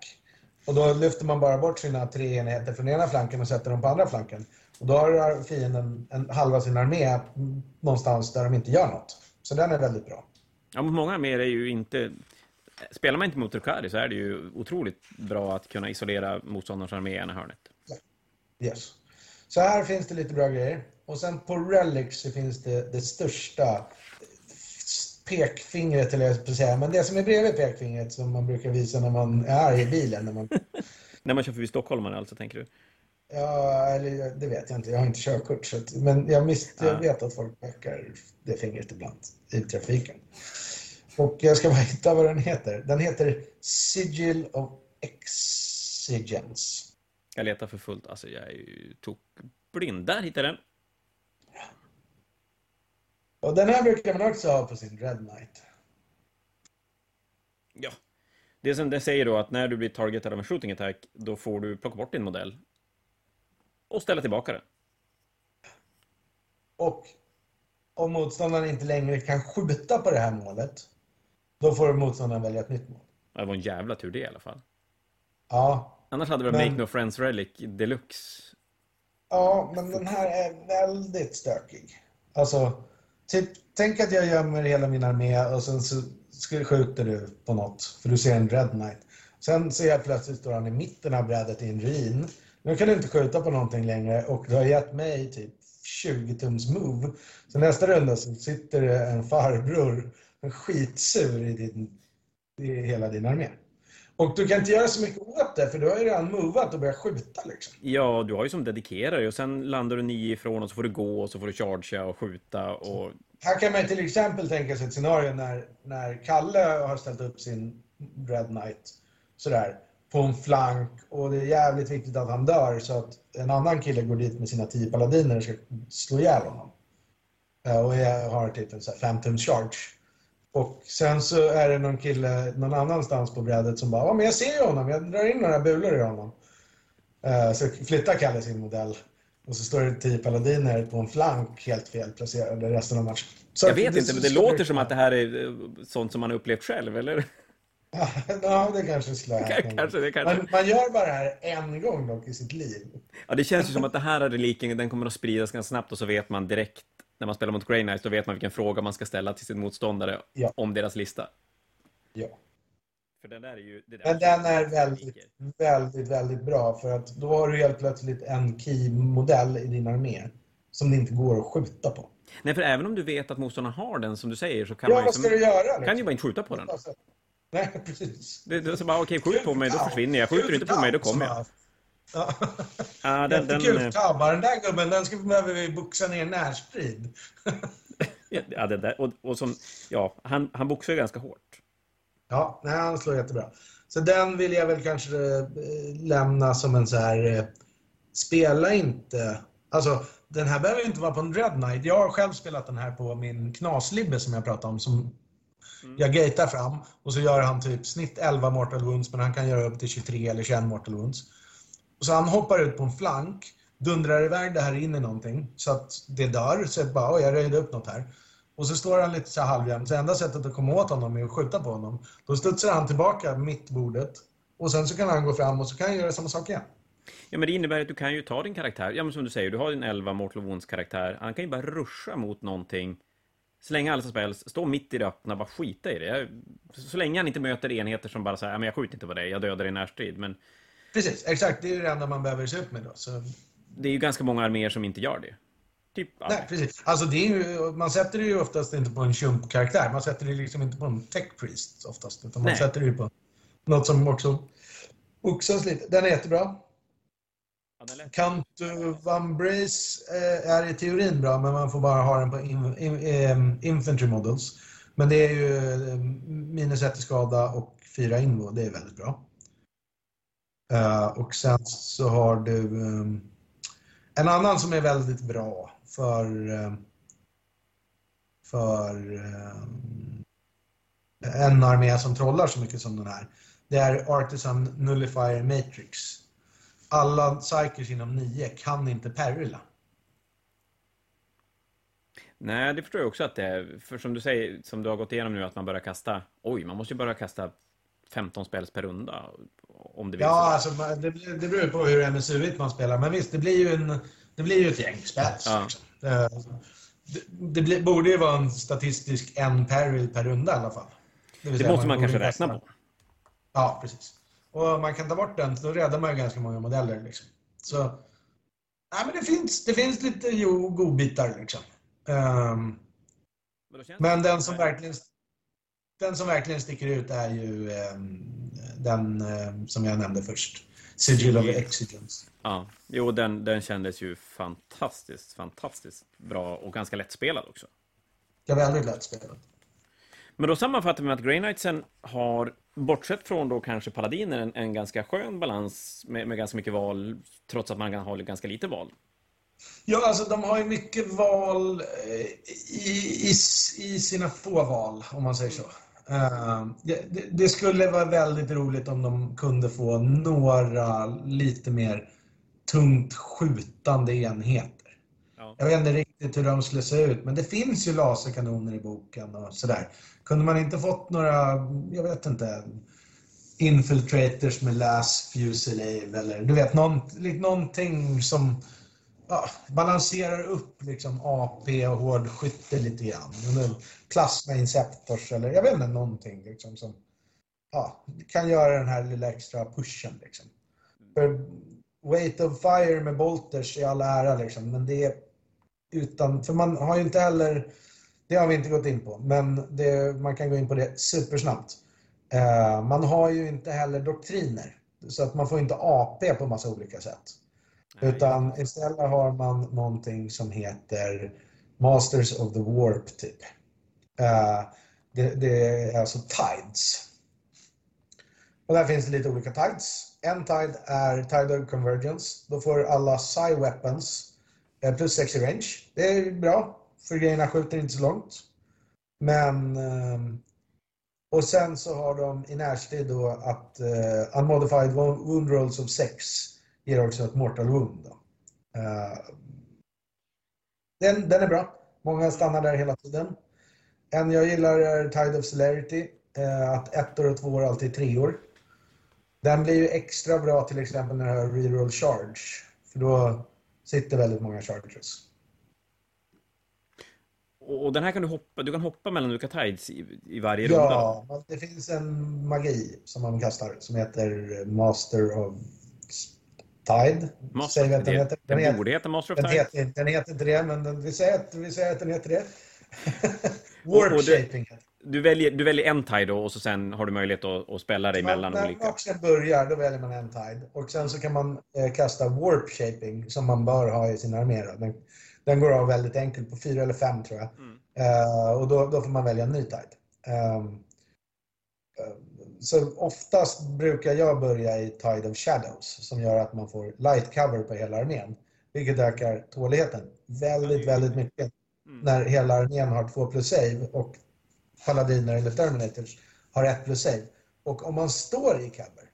Och då lyfter man bara bort sina tre enheter från ena flanken och sätter dem på andra flanken. Och då har fienden en, halva sin armé mm, någonstans där de inte gör något. Så den är väldigt bra. Ja, men många mer är ju inte... Spelar man inte mot Drukari så är det ju otroligt bra att kunna isolera motståndarens armé i ena hörnet. Yes. Så här finns det lite bra grejer. Och sen på Relics så finns det det största pekfingret, eller jag säga, men det som är bredvid pekfingret som man brukar visa när man är i bilen. När man, *laughs* När man kör förbi stockholmare alltså, tänker du? ja, eller det vet jag inte, jag har inte körkort. Så att, men jag, mis, jag Ja. vet att folk pekar det fingret ibland i trafiken. Och jag ska bara hitta vad den heter. Den heter Sigil of Exigence. Jag letar för fullt. Alltså, jag är ju tokblind. Där hittade jag den. Och den här brukar man också ha på sin Red Knight. Ja. Det som det säger då att när du blir targetad av en shooting attack, då får du plocka bort din modell och ställa tillbaka den. Och om motståndaren inte längre kan skjuta på det här målet, då får motståndaren välja ett nytt mål. Det var en jävla tur det i alla fall. Ja, Annars hade väl Men- Make No Friends Relic Deluxe. ja men den här är väldigt stökig. Alltså, typ, tänk att jag gömmer hela min armé och sen så skjuter du på något, för du ser en Red Knight. Sen ser jag plötsligt står han i mitten av brädet i en ruin. Nu kan du inte skjuta på någonting längre och du har gett mig typ 20 tums move. Så nästa runda så sitter det en farbror, en skitsur i, din, i hela din armé. Och du kan inte göra så mycket åt det, för du har ju redan movat och börjat skjuta liksom. Ja, du har ju som dedikerar och sen landar du nio ifrån och så får du gå och så får du chargea och skjuta och... Här kan man till exempel tänka sig ett scenario när, när Kalle har ställt upp sin Red Knight sådär, på en flank och det är jävligt viktigt att han dör så att en annan kille går dit med sina tio paladiner och ska slå ihjäl honom. Eh, Och jag har typ en sån här phantom charge. Och sen så är det någon kille någon annanstans på brädet som bara ja men jag ser ju honom, jag drar in några bulor i honom. Eh, Så flyttar Kalle sin modell och så står det tio paladiner på en flank helt fel placerade resten av matchen. Så Jag vet inte, men det låter som att det här är eh, sånt som man har upplevt själv, eller? Ja, *laughs* det kanske skulle ha hänt. Kanske, det kanske. Man, man gör bara det här en gång dock i sitt liv. Ja, det känns ju som att det här är reliken, den kommer att spridas ganska snabbt och så vet man direkt när man spelar mot Grey Knights, då vet man vilken fråga man ska ställa till sin motståndare Ja. om deras lista. Ja. För den där är ju... Det där Men den är väldigt, väldigt, väldigt bra för att då har du helt plötsligt en key-modell i din armé som det inte går att skjuta på. Nej, för även om du vet att motståndaren har den, som du säger, så kan Ja, man ju... Som, ska du göra? Liksom? kan ju bara inte skjuta på den. Nej, precis. Det, det är så bara, okej, skjut på mig, då försvinner jag. Skjuter du inte på mig, då kommer jag. Ja. *laughs* Ja, den, den, Jättekul. Tabba, den där gubben, den ska, behöver vi boxa ner närstrid. *laughs* ja, det där, och, och som, ja, han, han boxar ju ganska hårt. Ja, nej, han slår jättebra. Så den vill jag väl kanske eh, lämna som en så här... Eh, spela inte... Alltså, den här behöver ju inte vara på en Dread Knight. Jag har själv spelat den här på min knaslibbe som jag pratade om. Som Jag gatear fram och så gör han typ snitt 11 mortal wounds men han kan göra upp till 23 eller 21 mortal wounds. Och så han hoppar ut på en flank, dundrar iväg det här in i någonting så att det dör. Så jag bara, jag röjde upp något här. Och så står han lite så halvjämnt. Så enda sättet att komma åt honom är att skjuta på honom. Då studsar han tillbaka mitt bordet. Och sen så kan han gå fram och så kan han göra samma sak igen. Ja, men det innebär att du kan ju ta din karaktär, ja men som du säger, du har din 11 Mortal Wounds-karaktär, han kan ju bara ruscha mot någonting, slänga alla spells, stå mitt i det öppna, bara skita i det. Så länge han inte möter enheter som bara säger, ja men jag skjuter inte på dig, jag dödar i närstrid, men... Precis, exakt. Det är det enda man behöver se upp med då. Så... Det är ju ganska många arméer som inte gör det. Typ Nej, precis. Alltså det är ju, man sätter det ju oftast inte på en tjump-karaktär. Man sätter det liksom inte på en tech priest oftast. Utan man Nej. sätter det ju på något som också oxas lite. Den är jättebra. Cantu Vambrace eh, är i teorin bra, men man får bara ha den på in, infantry models. Men det är ju eh, minus 1 i skada och 4 invo. Det är väldigt bra. Eh, och sen så har du ehm, en annan som är väldigt bra för ehm, för ehm, en armé som trollar så mycket som den här. Det är Artisan Nullifier Matrix alla psykers inom 9 kan inte perila. Nej, det förstår jag också att det är. För som du säger, som du har gått igenom nu, att man börjar kasta... Oj, man måste ju börja kasta 15 spels per runda. Om det vill Ja, så. alltså, man- det, det beror på hur MSU man spelar. Men visst, det blir ju, en, det blir ju ett gäng spels. Ja. Liksom. Eh, Det, det blir, borde ju vara en statistisk en peril per runda i alla fall. Det säga måste man borde kanske räkna på. Ja, precis. Och man kan ta bort den, så då räddar man ju ganska många modeller. Liksom. Så, nej, men det finns, det finns lite jo, godbitar. Liksom. Ehm, Men, Men det- den som verkligen, den som verkligen sticker ut är ju eh, den eh, som jag nämnde först. Sigil of Exigence. Ja, jo, den, den kändes ju fantastiskt, fantastiskt bra och ganska lättspelad också. Var väldigt lätt spelat. Men då sammanfattar vi med att Grey Knightsen har, bortsett från då kanske Paladiner, en, en ganska skön balans med, med ganska mycket val, trots att man kan ha ganska lite val. Ja, alltså de har ju mycket val eh, i, i, i sina få val, om man säger så. Eh, det, skulle vara väldigt roligt om de kunde få några lite mer tungt skjutande enheter. Ja. Jag vet inte riktigt hur de skulle se ut, men det finns ju laserkanoner i boken och sådär. Kunde man inte fått några, jag vet inte, infiltrators med las fusillade eller du vet, någon, någonting som ja, balanserar upp liksom AP och hårdskytte lite grann. Plasma inceptors eller jag vet inte, någonting liksom som ja, kan göra den här lilla extra pushen. Liksom. För Weight of Fire med Bolters i all ära liksom, men det är utan, för man har ju inte heller, det har vi inte gått in på, men det, man kan gå in på det supersnabbt. Eh, man har ju inte heller doktriner, så att man får inte AP på massa olika sätt. Utan istället har man någonting som heter Masters of the Warp typ. Uh, det, det är alltså Tides. Och där finns det lite olika Tides. En Tide är Tide of Convergence. Då får alla Psy Weapons eh, plus 6 i range. Det är bra, för grejerna skjuter inte så långt. Men... Ehm, och sen så har de i närstrid då att uh, Unmodified Wound Rolls of 6 ger också ett Mortal Wound. Eh, den, den är bra. Många stannar där hela tiden. En jag gillar är Tide of Celerity. eh, att ettor och tvåor alltid är treor. Den blir ju extra bra till exempel när du har reroll charge. För då sitter väldigt många charges. Och, den här kan du hoppa, du kan hoppa mellan olika tides i, i varje runda. då. Ja, det finns en magi som man kastar som heter Master of Tide. Master, Säger vi att den heter. Den den borde heta Master of den Time. heter, den heter inte det, men den, vi, säger att, vi säger att den heter det. *laughs* Och- Warp och det- shaping. Du väljer, du väljer en tide då och så sen har du möjlighet att, att spela dig mellan när olika. matchen börjar, då väljer man en tide. Och sen så kan man eh, kasta warp shaping som man bör ha i sin armé. Den, den går av väldigt enkelt på fyra eller fem tror jag. Mm. Eh, och då, då får man välja en ny tide. Ehm, Så oftast brukar jag börja i Tide of Shadows som gör att man får light cover på hela armén. Vilket ökar tåligheten väldigt, väldigt mycket. Mm. När hela armén har 2 plus save och paladiner eller terminators har 1 plus save. Och om man står i cover,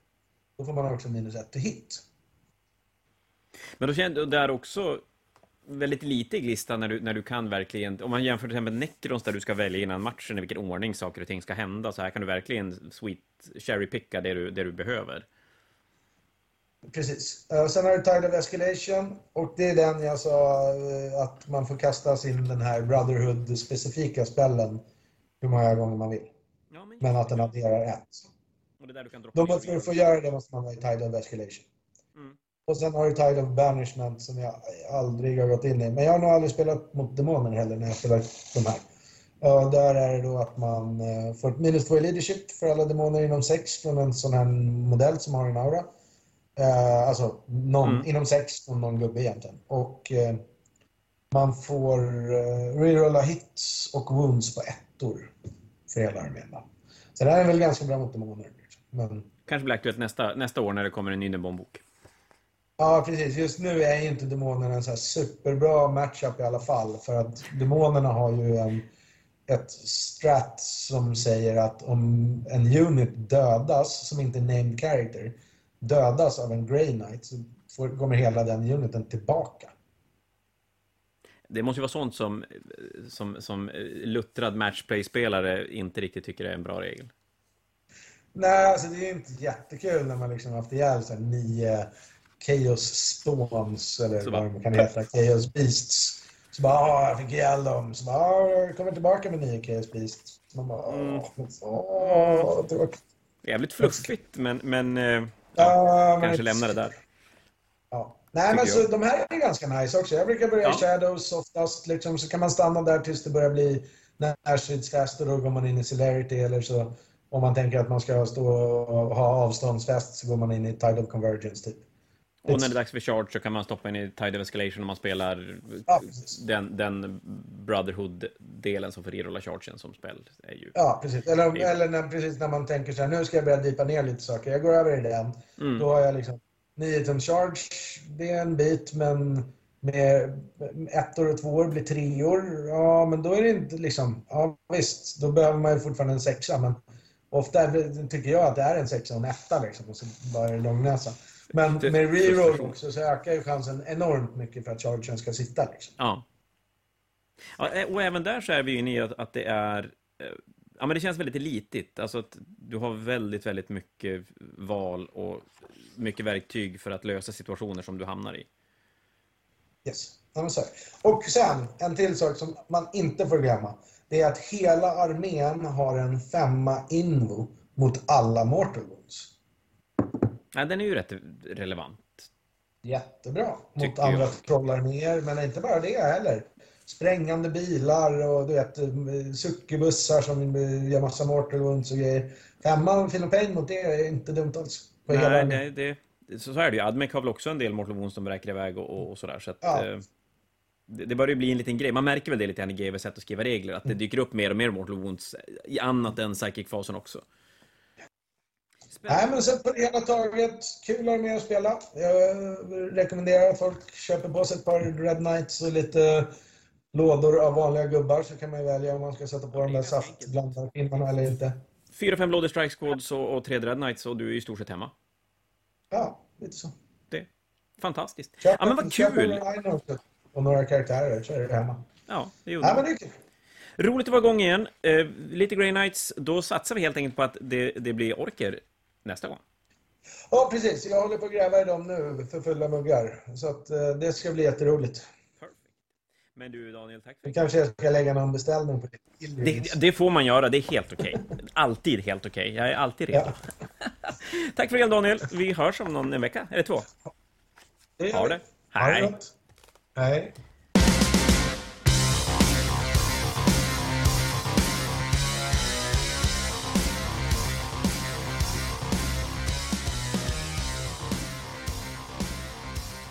då får man också minus 1 till hit. Men då känner du där också väldigt lite i listan när du, när du kan verkligen, om man jämför till exempel Necrons där du ska välja innan matchen i vilken ordning saker och ting ska hända, så här kan du verkligen sweet cherry-picka det du, det du behöver. Precis. Uh, sen har du Tide of Escalation och det är den jag sa uh, att man får kasta sin den här Brotherhood-specifika spellen hur många gånger man vill. Ja, men, Men att den adderar ett. och det är där du kan droppa Då, för att få göra det måste man vara i Tide of Escalation. Och sen har du Tide of Banishment som jag aldrig har gått in i. Men jag har nog aldrig spelat mot demoner heller när jag spelat de här. Och där är det då att man eh, får ett minus 2 i leadership för alla demoner inom 6 från en sån här modell som har en aura. Eh, alltså någon, Mm. inom 6 från någon gubbe egentligen. Och eh, man får eh, rerolla hits och wounds på ettor för hela armén. då. Så det här är väl ganska bra mot demoner. Men Kanske blir aktuellt nästa, nästa år när det kommer en ny demonbok. Ja, precis. Just nu är ju inte demonerna en så här superbra matchup i alla fall. För att demonerna har ju en, ett strat som säger att om en unit dödas, som inte är named character, dödas av en Grey Knight så får, kommer hela den uniten tillbaka. Det måste ju vara sånt som, som, som luttrad matchplay-spelare inte riktigt tycker är en bra regel. Nej, alltså det är ju inte jättekul när man liksom haft ihjäl så här nio Chaos Spawns, eller Så vad de kan heta, Chaos Beasts. Så bara, ah, jag fick ihjäl dem. Så bara, ah, kommer tillbaka med nio Chaos Beasts. Så man bara, åh, åh, tråkigt. Jävligt fluffigt, men, men eh, Ja, men- kanske lämna det där. Ja. Nej, men så de här är ganska nice också. Jag brukar börja Ja. i Shadows oftast, liksom, så kan man stanna där tills det börjar bli närstridsfest och då går man in i Celerity eller så om man tänker att man ska stå och ha avståndsfest så går man in i Tide of Convergence typ. Och när det är dags för charge så kan man stoppa in i Tide of Escalation om man spelar Ja, den, den Brotherhood-delen som får rerolla chargen som spel. Är ju... Ja, precis. Eller, är- eller när, precis när man tänker så här, nu ska jag börja dipa ner lite saker. Jag går över i den. Mm. Då har jag liksom 9 ton charge, det är en bit, men med ettor och tvåor blir treor. Ja, men då är det inte liksom... Ja, visst, då behöver man ju fortfarande en sexa, men ofta tycker jag att det är en sexa och en etta liksom, och så bara är det långnäsa. Men med reroll också så ökar ju chansen enormt mycket för att chargen ska sitta liksom. Ja. ja. eh, Och även där så är vi ju inne i att, att det är... eh, Ja, men det känns väldigt litigt. Alltså att du har väldigt, väldigt mycket val och mycket verktyg för att lösa situationer som du hamnar i. Yes. Ja. Och sen, en till sak som man inte får glömma. Det är att hela armén har en femma invo mot alla mortal wounds. Ja, den är ju rätt relevant. Jättebra. Mot andra trollarméer, men inte bara det heller. Sprängande bilar och du vet, eh, suckerbussar som eh, gör massa mortal wounds och grejer. Femman Phil Pain mot det är inte dumt alls. Nej, armén. det, så, så är det ju. Admec har väl också en del Mortal Wounds de räcker iväg och, och, och sådär. Så att, Ja. eh, det, det börjar ju bli en liten grej. Man märker väl det lite grann i GWs sätt att skriva regler, att det Mm. dyker upp mer och mer Mortal Wounds i annat än Psychic-fasen också. Nej, men sen på det hela taget, kul att spela. Jag rekommenderar att folk köper på sig ett par Red Knights och lite lådor av vanliga gubbar så kan man ju välja om man ska sätta på de där saftblandarpinnarna eller inte. Fyra, fem Bloody Strike Squads och, och tre Dread Knights och du är i stort sett hemma. Ja, lite så. Det fantastiskt. Köp ja, men vad kul! och några karaktärer så är det hemma. Ja, det Ja, gjorde men det är kul. Roligt att vara igång igen. Eh, lite Grey Knights. Då satsar vi helt enkelt på att det, det blir orker nästa gång. Ja, precis. Jag håller på att gräva i dem nu för fulla muggar. Så att eh, det ska bli jätteroligt. Men du Daniel, tack för kanske jag ska lägga någon beställning på det. det. Det får man göra, det är helt okej. Alltid helt okej. Jag är alltid redo. *laughs* tack för det Daniel. Vi hörs om någon en vecka, eller två. Det Ha det. Hej. Hej.